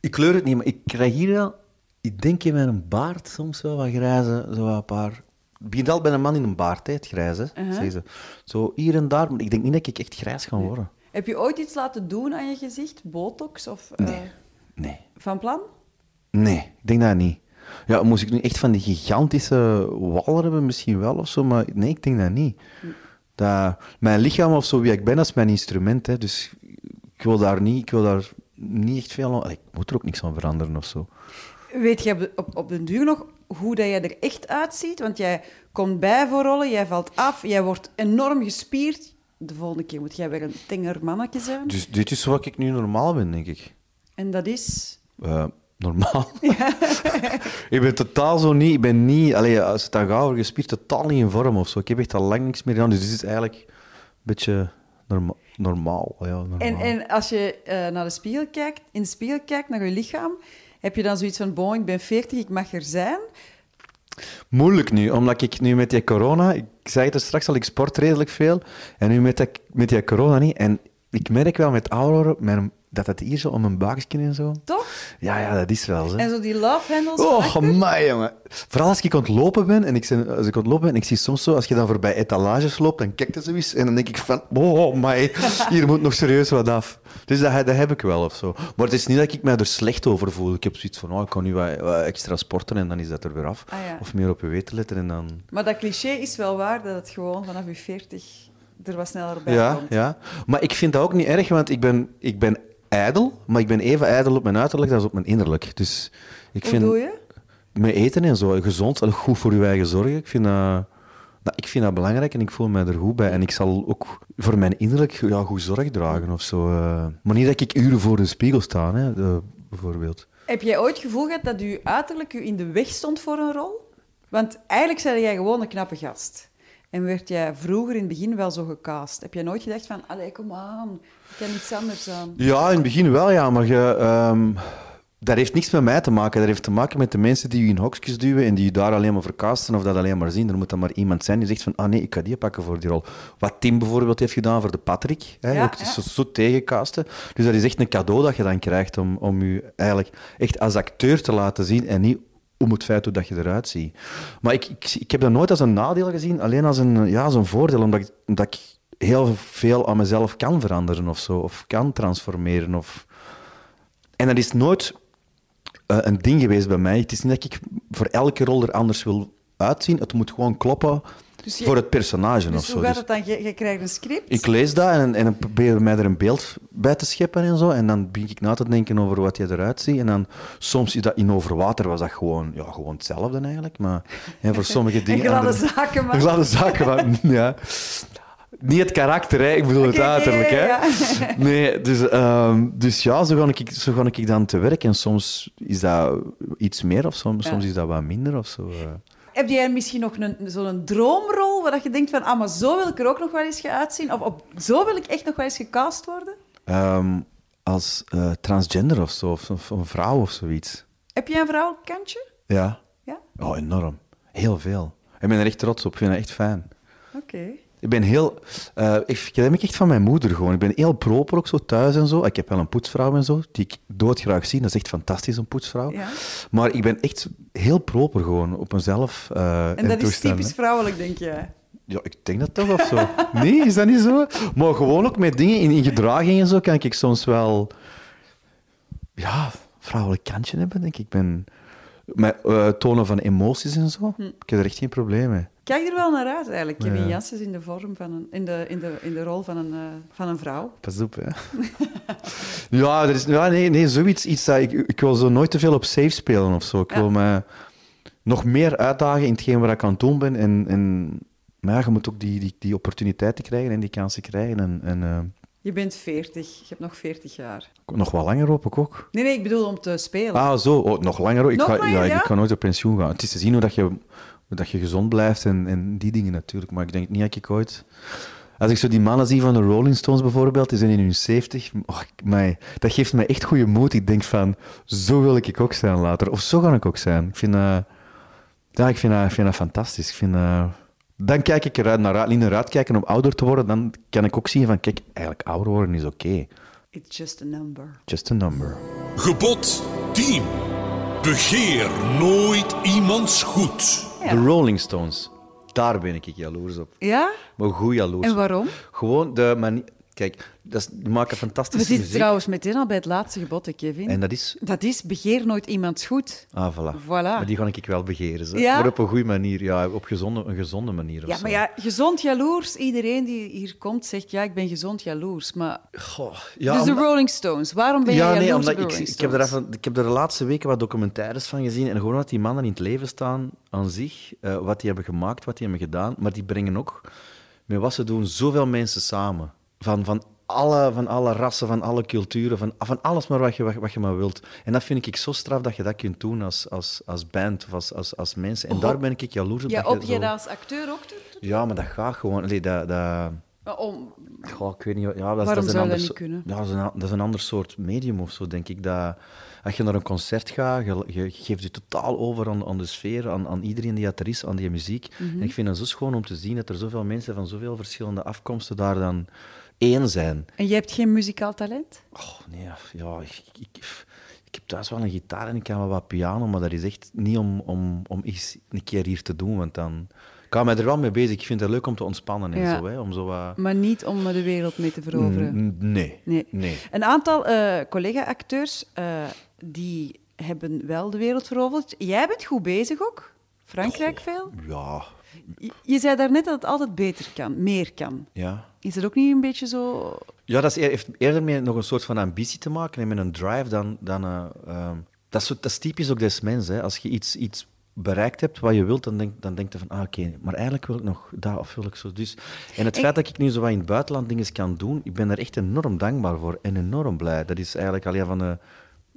Ik kleur het niet, maar ik krijg hier wel... Ik denk in mijn baard soms wel wat grijze, zo wat een paar... Het begint al bij een man in een baard, hè, het grijze, Uh-huh. zeggen ze. Zo hier en daar, maar ik denk niet dat ik echt grijs ga worden. Heb je ooit iets laten doen aan je gezicht? Botox of eh, Nee. Nee. van plan? Nee, ik denk dat niet. Ja, moest ik nu echt van die gigantische wallen hebben, misschien wel of zo, maar nee, ik denk dat niet. Dat, mijn lichaam of zo, wie ik ben, dat is mijn instrument, hè, dus ik wil daar niet, ik wil daar niet echt veel aan... Ik moet er ook niks aan veranderen of zo. Weet je op, op den duur nog hoe dat jij er echt uitziet? Want jij komt bij voor rollen, jij valt af, jij wordt enorm gespierd. De volgende keer moet jij weer een tenger mannetje zijn. Dus dit is wat ik nu normaal ben, denk ik. En dat is... Eh, normaal. *laughs* ik ben totaal zo niet... Ik ben niet... Allee, als het dan gaat over gespierd, totaal niet in vorm of zo. Ik heb echt al lang niks meer gedaan, dus dit is eigenlijk een beetje norma normaal. Ja, normaal. En, en als je eh, naar de spiegel kijkt, in de spiegel kijkt, naar je lichaam, heb je dan zoiets van, bon, ik ben 40, ik mag er zijn. Moeilijk nu, omdat ik nu met die corona... Ik zei het er straks al, ik sport redelijk veel. En nu met, dat, met die corona niet. En ik merk wel met ouder worden, mijn- dat het hier zo om mijn buikje en zo... Toch? Ja, ja, dat is wel zo. En zo die love handles Oh, my jongen. Vooral als ik aan het lopen ben, en ik, ben, als ik lopen ben, en ik zie soms zo, als je dan voorbij etalages loopt, dan kijkt er zoiets, en dan denk ik van, oh, my, hier moet nog serieus wat af. Dus dat, dat heb ik wel, of zo. Maar het is niet dat ik mij er slecht over voel. Ik heb zoiets van, oh, ik kan nu wat, wat extra sporten, en dan is dat er weer af. Ah, ja. Of meer op je weten letten, en dan... Maar dat cliché is wel waar, dat het gewoon vanaf je 40 er wat sneller bij Ja, komt. ja. Maar ik vind dat ook niet erg, want ik ben, ik ben ijdel, maar ik ben even ijdel op mijn uiterlijk als op mijn innerlijk. Dus ik Hoe vind... doe je? Met eten en zo, gezond en goed voor je eigen zorgen. Ik vind, dat, nou, ik vind dat belangrijk en ik voel me er goed bij. En ik zal ook voor mijn innerlijk ja, goed zorg dragen of zo. eh. Maar niet dat ik uren voor de spiegel sta, hè, eh, bijvoorbeeld. Heb jij ooit het gevoel gehad dat je uiterlijk je in de weg stond voor een rol? Want eigenlijk zei jij gewoon een knappe gast. En werd jij vroeger in het begin wel zo gecast. Heb jij nooit gedacht van, allee, kom aan, ik kan iets anders aan. Ja, in het begin wel, ja. Maar je, ehm, dat heeft niks met mij te maken. Dat heeft te maken met de mensen die je in hokjes duwen en die je daar alleen maar verkasten of dat alleen maar zien. Er moet dan maar iemand zijn die zegt van, ah nee, ik ga die pakken voor die rol. Wat Tim bijvoorbeeld heeft gedaan voor de Patrick. Hè, Ja, ook ja. Zo, zo. Dus dat is echt een cadeau dat je dan krijgt om, om je eigenlijk echt als acteur te laten zien en niet om het feit hoe dat je eruit ziet. Maar ik, ik, ik heb dat nooit als een nadeel gezien, alleen als een, ja, als een voordeel, omdat ik, omdat ik heel veel aan mezelf kan veranderen of zo, of kan transformeren. Of... En dat is nooit eh, een ding geweest bij mij. Het is niet dat ik voor elke rol er anders wil uitzien. Het moet gewoon kloppen Dus je- voor het personage of Dus zo. hoe gaat Dus het dan? Je, je krijgt een script. ik lees dat en, en probeer mij er een beeld bij te scheppen en zo. En dan begin ik na te denken over wat je eruit ziet. En dan soms is dat in overwater was dat gewoon, ja, gewoon hetzelfde eigenlijk. Maar hè, voor sommige *laughs* En dingen. gladde andere- zaken *laughs* maken. Gladde zaken, maar *laughs* ja. Niet het karakter, hè. ik bedoel het uiterlijk. Hè. ja. *laughs* Nee, dus, ehm, dus ja, zo ga, ik, zo ga ik dan te werk. En soms is dat iets meer of soms, Ja. soms is dat wat minder of zo. eh. Heb jij misschien nog een, zo'n droomrol waar dat je denkt van, ah, maar zo wil ik er ook nog wel eens gaan uitzien? Of op, zo wil ik echt nog wel eens gecast worden? Ehm, als eh, transgender of zo, of, of een vrouw of zoiets. Heb jij een vrouwenkantje? Ja. Ja? Oh, enorm. Heel veel. Ik ben er echt trots op. Ik vind het echt fijn. Oké. Ik ben heel... eh, ik, heb echt van mijn moeder gewoon. Ik ben heel proper ook zo thuis en zo. Ik heb wel een poetsvrouw en zo, die ik doodgraag zie. Dat is echt fantastisch, een poetsvrouw. Ja. Maar ik ben echt heel proper gewoon op mezelf. eh, En dat is typisch vrouwelijk, denk jij? Ja, ik denk dat toch of zo. *laughs* Nee, is dat niet zo? Maar gewoon ook met dingen in, in gedraging en zo kan ik soms wel... Ja, vrouwelijk kantje hebben, denk ik. Ik ben... Met eh, tonen van emoties en zo, Hm. ik heb er echt geen probleem mee. Kijk er wel naar uit, eigenlijk. Kevin Ja. Janssens in de vorm van een... In de, in de, in de rol van een, eh, van een vrouw. Pas op, hè. *laughs* ja, er is, ja nee, nee, zoiets. Iets dat, ik, ik wil zo nooit te veel op safe spelen of zo. Ik Ja. wil me nog meer uitdagen in hetgeen waar ik aan het doen ben. En, en, maar ja, je moet ook die, die, die opportuniteiten krijgen en die kansen krijgen. En, en eh, Je bent 40. Je hebt nog 40 jaar. nog wat langer hoop ik ook. Nee, nee, ik bedoel om te spelen. Ah, zo. Oh, nog langer. hoor. Ik, Nog ga, langer, ja, ja? ik ga nooit op pensioen gaan. Het is te zien hoe, dat je, dat je gezond blijft en, en die dingen natuurlijk. Maar ik denk niet dat ik ooit... Als ik zo die mannen zie van de Rolling Stones bijvoorbeeld, die zijn in hun 70, oh, mij, dat geeft mij echt goede moed. Ik denk van, zo wil ik ook zijn later. Of zo ga ik ook zijn. Ik vind, dat ja, ik vind, ik vind dat fantastisch. Ik vind, dan kijk ik eruit naar, niet naar uitkijken om ouder te worden. Dan kan ik ook zien van, kijk, eigenlijk ouder worden is oké. It's just a number. Just a number. Gebod 10. Begeer nooit iemands goed. Ja. De Rolling Stones. Daar ben ik jaloers op. Ja? Maar goed jaloers. En waarom? Gewoon de manier... Kijk, dat is, die maken We fantastische zitten muziek. trouwens meteen al bij het laatste gebod, Kevin. En dat is... Dat is, begeer nooit iemands goed. Ah, voilà. Voilà. Maar die ga ik wel begeren. Zo. Ja? Maar op een goede manier. Ja, op gezonde, een gezonde manier Ja, maar ja, gezond jaloers. Iedereen die hier komt zegt, ja, ik ben gezond jaloers. Maar... Goh, ja, dus de omdat- Rolling Stones, waarom ben je ja, jaloers nee, omdat ik, ik, heb er even, ik heb er de laatste weken wat documentaires van gezien. En gewoon dat die mannen in het leven staan aan zich, eh, wat die hebben gemaakt, wat die hebben gedaan. Maar die brengen ook, met wat ze doen, zoveel mensen samen. Van, van, alle, van alle rassen, van alle culturen, van, van alles maar wat je, wat, wat je maar wilt. En dat vind ik zo straf dat je dat kunt doen als, als, als band of als, als, als mensen. En daar ben ik jaloers op. Ja, op je dat als acteur ook doet? Ja, maar dat gaat gewoon. Allee, dat, dat, Maar Om, Goh, ik weet niet. Ja, dat is, Waarom dat is een zou dat ander niet kunnen? Ja, dat is, een, dat is een ander soort medium of zo, denk ik. Dat, als je naar een concert gaat, je, je geeft je totaal over aan, aan de sfeer, aan, aan iedereen die er is, aan die muziek. Mhm. En ik vind het zo schoon om te zien dat er zoveel mensen van zoveel verschillende afkomsten daar dan één zijn. en je hebt geen muzikaal talent? Oh, nee, ja, ik, ik, ik heb thuis wel een gitaar en ik kan wel wat piano, maar dat is echt niet om, om, om eens een keer hier te doen, want dan... Ik hou mij er wel mee bezig. Ik vind het leuk om te ontspannen en Ja. zo, hè, om zo wat... Maar niet om de wereld mee te veroveren? Nee. Nee. nee. Een aantal eh, collega-acteurs eh, die hebben wel de wereld veroverd. Jij bent goed bezig ook. Frankrijk veel. Ja, Je, je zei daarnet dat het altijd beter kan, meer kan. ja. Is dat ook niet een beetje zo... Ja, dat is heeft eerder met nog een soort van ambitie te maken en met een drive dan... dan eh, ehm, dat, is, dat is typisch ook des mens. Hè. Als je iets, iets bereikt hebt wat je wilt, dan denk, dan denk je van, ah, oké, maar eigenlijk wil ik nog dat of wil ik zo. Dus, en het feit dat ik nu zo wat in het buitenland dingen kan doen, ik ben er echt enorm dankbaar voor en enorm blij. Dat is eigenlijk al een van de,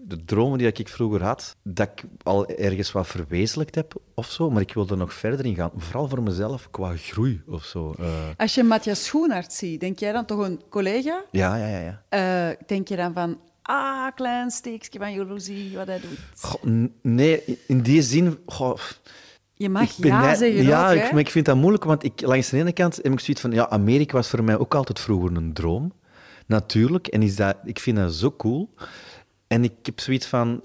de dromen die ik vroeger had, dat ik al ergens wat verwezenlijkt heb of zo, maar ik wil er nog verder in gaan. Vooral voor mezelf, qua groei of zo. eh. Als je Matthias Schoenaert ziet, denk jij dan toch een collega? ja, ja, ja. ja. Eh, denk je dan van, ah, klein steekje van jaloezie wat hij doet. Goh, nee, in die zin... goh, Je mag ja net- zeggen Ja, ook, ik, maar ik vind dat moeilijk, want ik, langs de ene kant heb ik zoiets van... Ja, Amerika was voor mij ook altijd vroeger een droom. Natuurlijk. En is dat, ik vind dat zo cool. En ik heb zoiets van...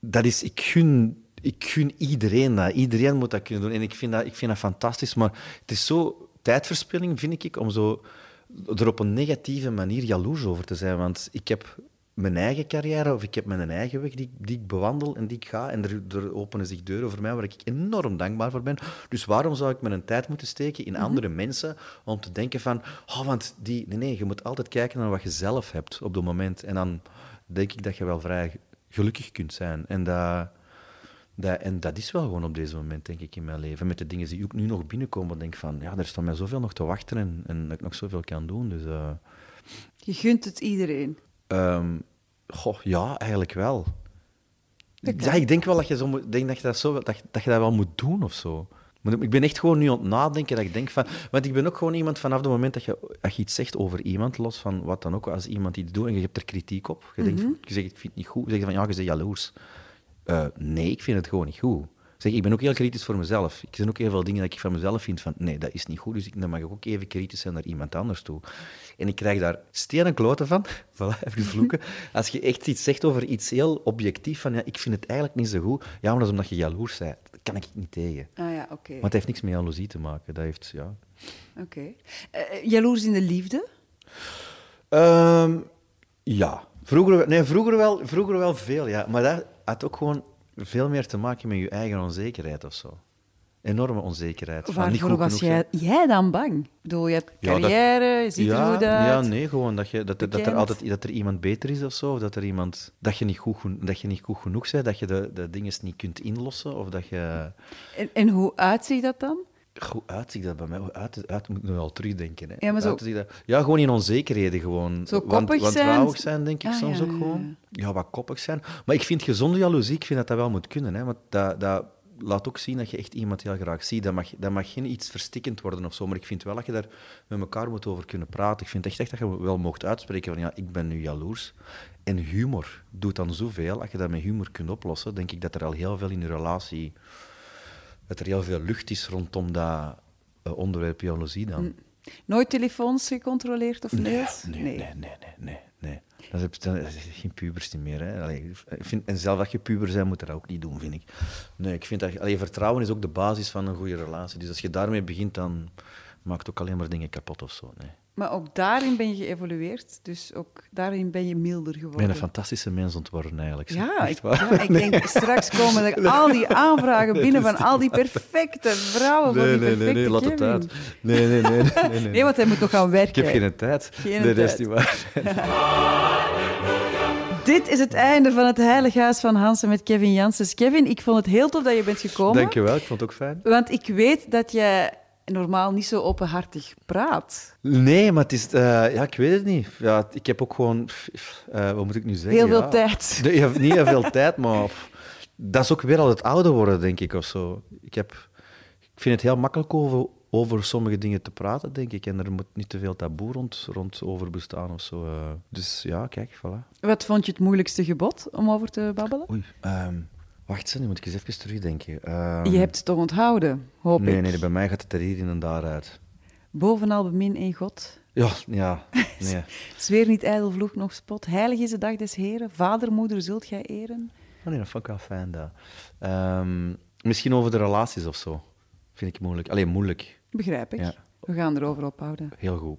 Dat is... Ik gun, ik gun iedereen dat. Iedereen moet dat kunnen doen. En ik vind dat, ik vind dat fantastisch. Maar het is zo tijdverspilling, vind ik, om zo er op een negatieve manier jaloers over te zijn. Want ik heb mijn eigen carrière, of ik heb mijn eigen weg die, die ik bewandel en die ik ga. En er, er openen zich deuren voor mij waar ik enorm dankbaar voor ben. Dus waarom zou ik mijn tijd moeten steken in andere mensen om te denken van... Oh, want die... Nee, nee, je moet altijd kijken naar wat je zelf hebt op dat moment. En dan denk ik dat je wel vrij gelukkig kunt zijn. En dat... Dat, en dat is wel gewoon op deze moment, denk ik, in mijn leven. Met de dingen die ook nu nog binnenkomen, denk ik van, ja, er staat mij zoveel nog te wachten en, en dat ik nog zoveel kan doen. Dus, eh, Je gunt het iedereen. ehm, goh, ja, eigenlijk wel. Ja, ik denk wel dat je, zo moet, denk dat, je dat, zo, dat, dat je dat wel moet doen of zo. Maar ik ben echt gewoon nu aan het nadenken dat ik denk van... Want ik ben ook gewoon iemand vanaf het moment dat je, dat je iets zegt over iemand, los van wat dan ook, als iemand iets doet en je hebt er kritiek op, je, denkt, je zegt, ik vind het niet goed, zeg je van, ja, je bent jaloers. Eh, nee, ik vind het gewoon niet goed. Zeg, ik ben ook heel kritisch voor mezelf. Ik zijn ook heel veel dingen dat ik van mezelf vind van, nee, dat is niet goed, dus ik, dan mag ik ook even kritisch zijn naar iemand anders toe. En ik krijg daar stenen kloten van, *laughs* voilà, even vloeken, *laughs* als je echt iets zegt over iets heel objectief, van, ja, ik vind het eigenlijk niet zo goed, ja, maar dat is omdat je jaloers bent. Dat kan ik niet tegen. Ah ja, oké. Maar het heeft niks met jaloezie te maken. Dat heeft, ja... Oké. Eh, jaloers in de liefde? Ehm, ja. Vroeger, nee, vroeger, wel, vroeger wel veel, ja. Maar dat had ook gewoon veel meer te maken met je eigen onzekerheid of zo. Enorme onzekerheid. Waarvoor was jij, jij dan bang? Ik bedoel, je hebt Ja, dat- carrière, je ziet er ja, goed uit. Ja, nee, gewoon dat, je, dat, er- dat er altijd dat er iemand beter is of zo. Of dat, er iemand, dat, je niet goed, dat je niet goed genoeg bent, dat je de, de dingen niet kunt inlossen. Of dat je... En, en hoe uitziet dat dan? Hoe uitziet dat bij mij? Hoe uit, uit moet ik nu wel terugdenken. Hè. Ja, maar zo- dat, ja, gewoon in onzekerheden. Gewoon. Zo Want- koppig zijn? Wantrouwig zijn, denk ik Ah, soms ja, ook ja, gewoon. Ja, wat koppig zijn. Maar ik vind gezonde jaloezie, ik vind dat dat wel moet kunnen. Hè. Want dat, dat laat ook zien dat je echt iemand heel graag ziet. Dat mag, dat mag geen iets verstikkend worden of zo. Maar ik vind wel dat je daar met elkaar moet over kunnen praten. Ik vind echt, echt dat je wel mocht uitspreken van ja, ik ben nu jaloers. En humor doet dan zoveel. Als je dat met humor kunt oplossen, denk ik dat er al heel veel in je relatie... Dat er heel veel lucht is rondom dat eh, onderwerp jaloezie dan. Nooit telefoons gecontroleerd of mails? Nee, nee, nee, nee, nee. nee. Dat is, dat is geen pubers meer. Hè. Allee, ik vind, en zelf dat je puber bent, moet je dat ook niet doen, vind ik. Nee, ik vind dat... Allee, vertrouwen is ook de basis van een goede relatie. Dus als je daarmee begint, dan maakt het ook alleen maar dingen kapot of zo. Nee. Maar ook daarin ben je geëvolueerd. Dus ook daarin ben je milder Ik geworden. ben een fantastische mens ontworpen, eigenlijk. Ja, ik, ja, ik denk *laughs* straks komen er al die aanvragen binnen van al die perfecte vrouwen voor die Nee, nee, perfecte nee, nee, laat het uit. Nee, nee, nee. nee, nee, nee. Nee, *laughs* want hij moet nog gaan Ik werken. heb geen tijd. Geen nee, is tijd. niet waar. *laughs* Dit is het einde van het Heilige Huis van Hansen met Kevin Janssens. Kevin, ik vond het heel tof dat je bent gekomen. Dank je wel, ik vond het ook fijn. Want ik weet dat je normaal niet zo openhartig praat. Nee, maar het is... eh, ja, ik weet het niet. Ja, ik heb ook gewoon... eh, wat moet ik nu zeggen? Heel veel Ja. tijd. Nee, niet heel veel tijd, maar dat is ook weer al het ouder worden, denk ik, of zo. Ik, heb, ik vind het heel makkelijk over, over sommige dingen te praten, denk ik. En er moet niet te veel taboe rond, rond over bestaan of zo. eh. Dus ja, kijk, voilà. Wat vond je het moeilijkste gebod om over te babbelen? Oei, ehm, wacht, eens, nu moet ik eens even terugdenken. Ehm, Je hebt het toch onthouden, hoop nee, ik. nee, bij mij gaat het er hier in en daaruit. Bovenal bemin in God. Ja, ja, *laughs* nee. Zweer niet ijdel vloek nog spot. Heilig is de dag des Heren. Vader, moeder zult gij eren. Oh, nee, dat vond ik wel fijn, dat. Ehm, misschien over de relaties of zo. Vind ik moeilijk. Alleen moeilijk. Begrijp ik. Ja. We gaan erover ophouden. Heel goed.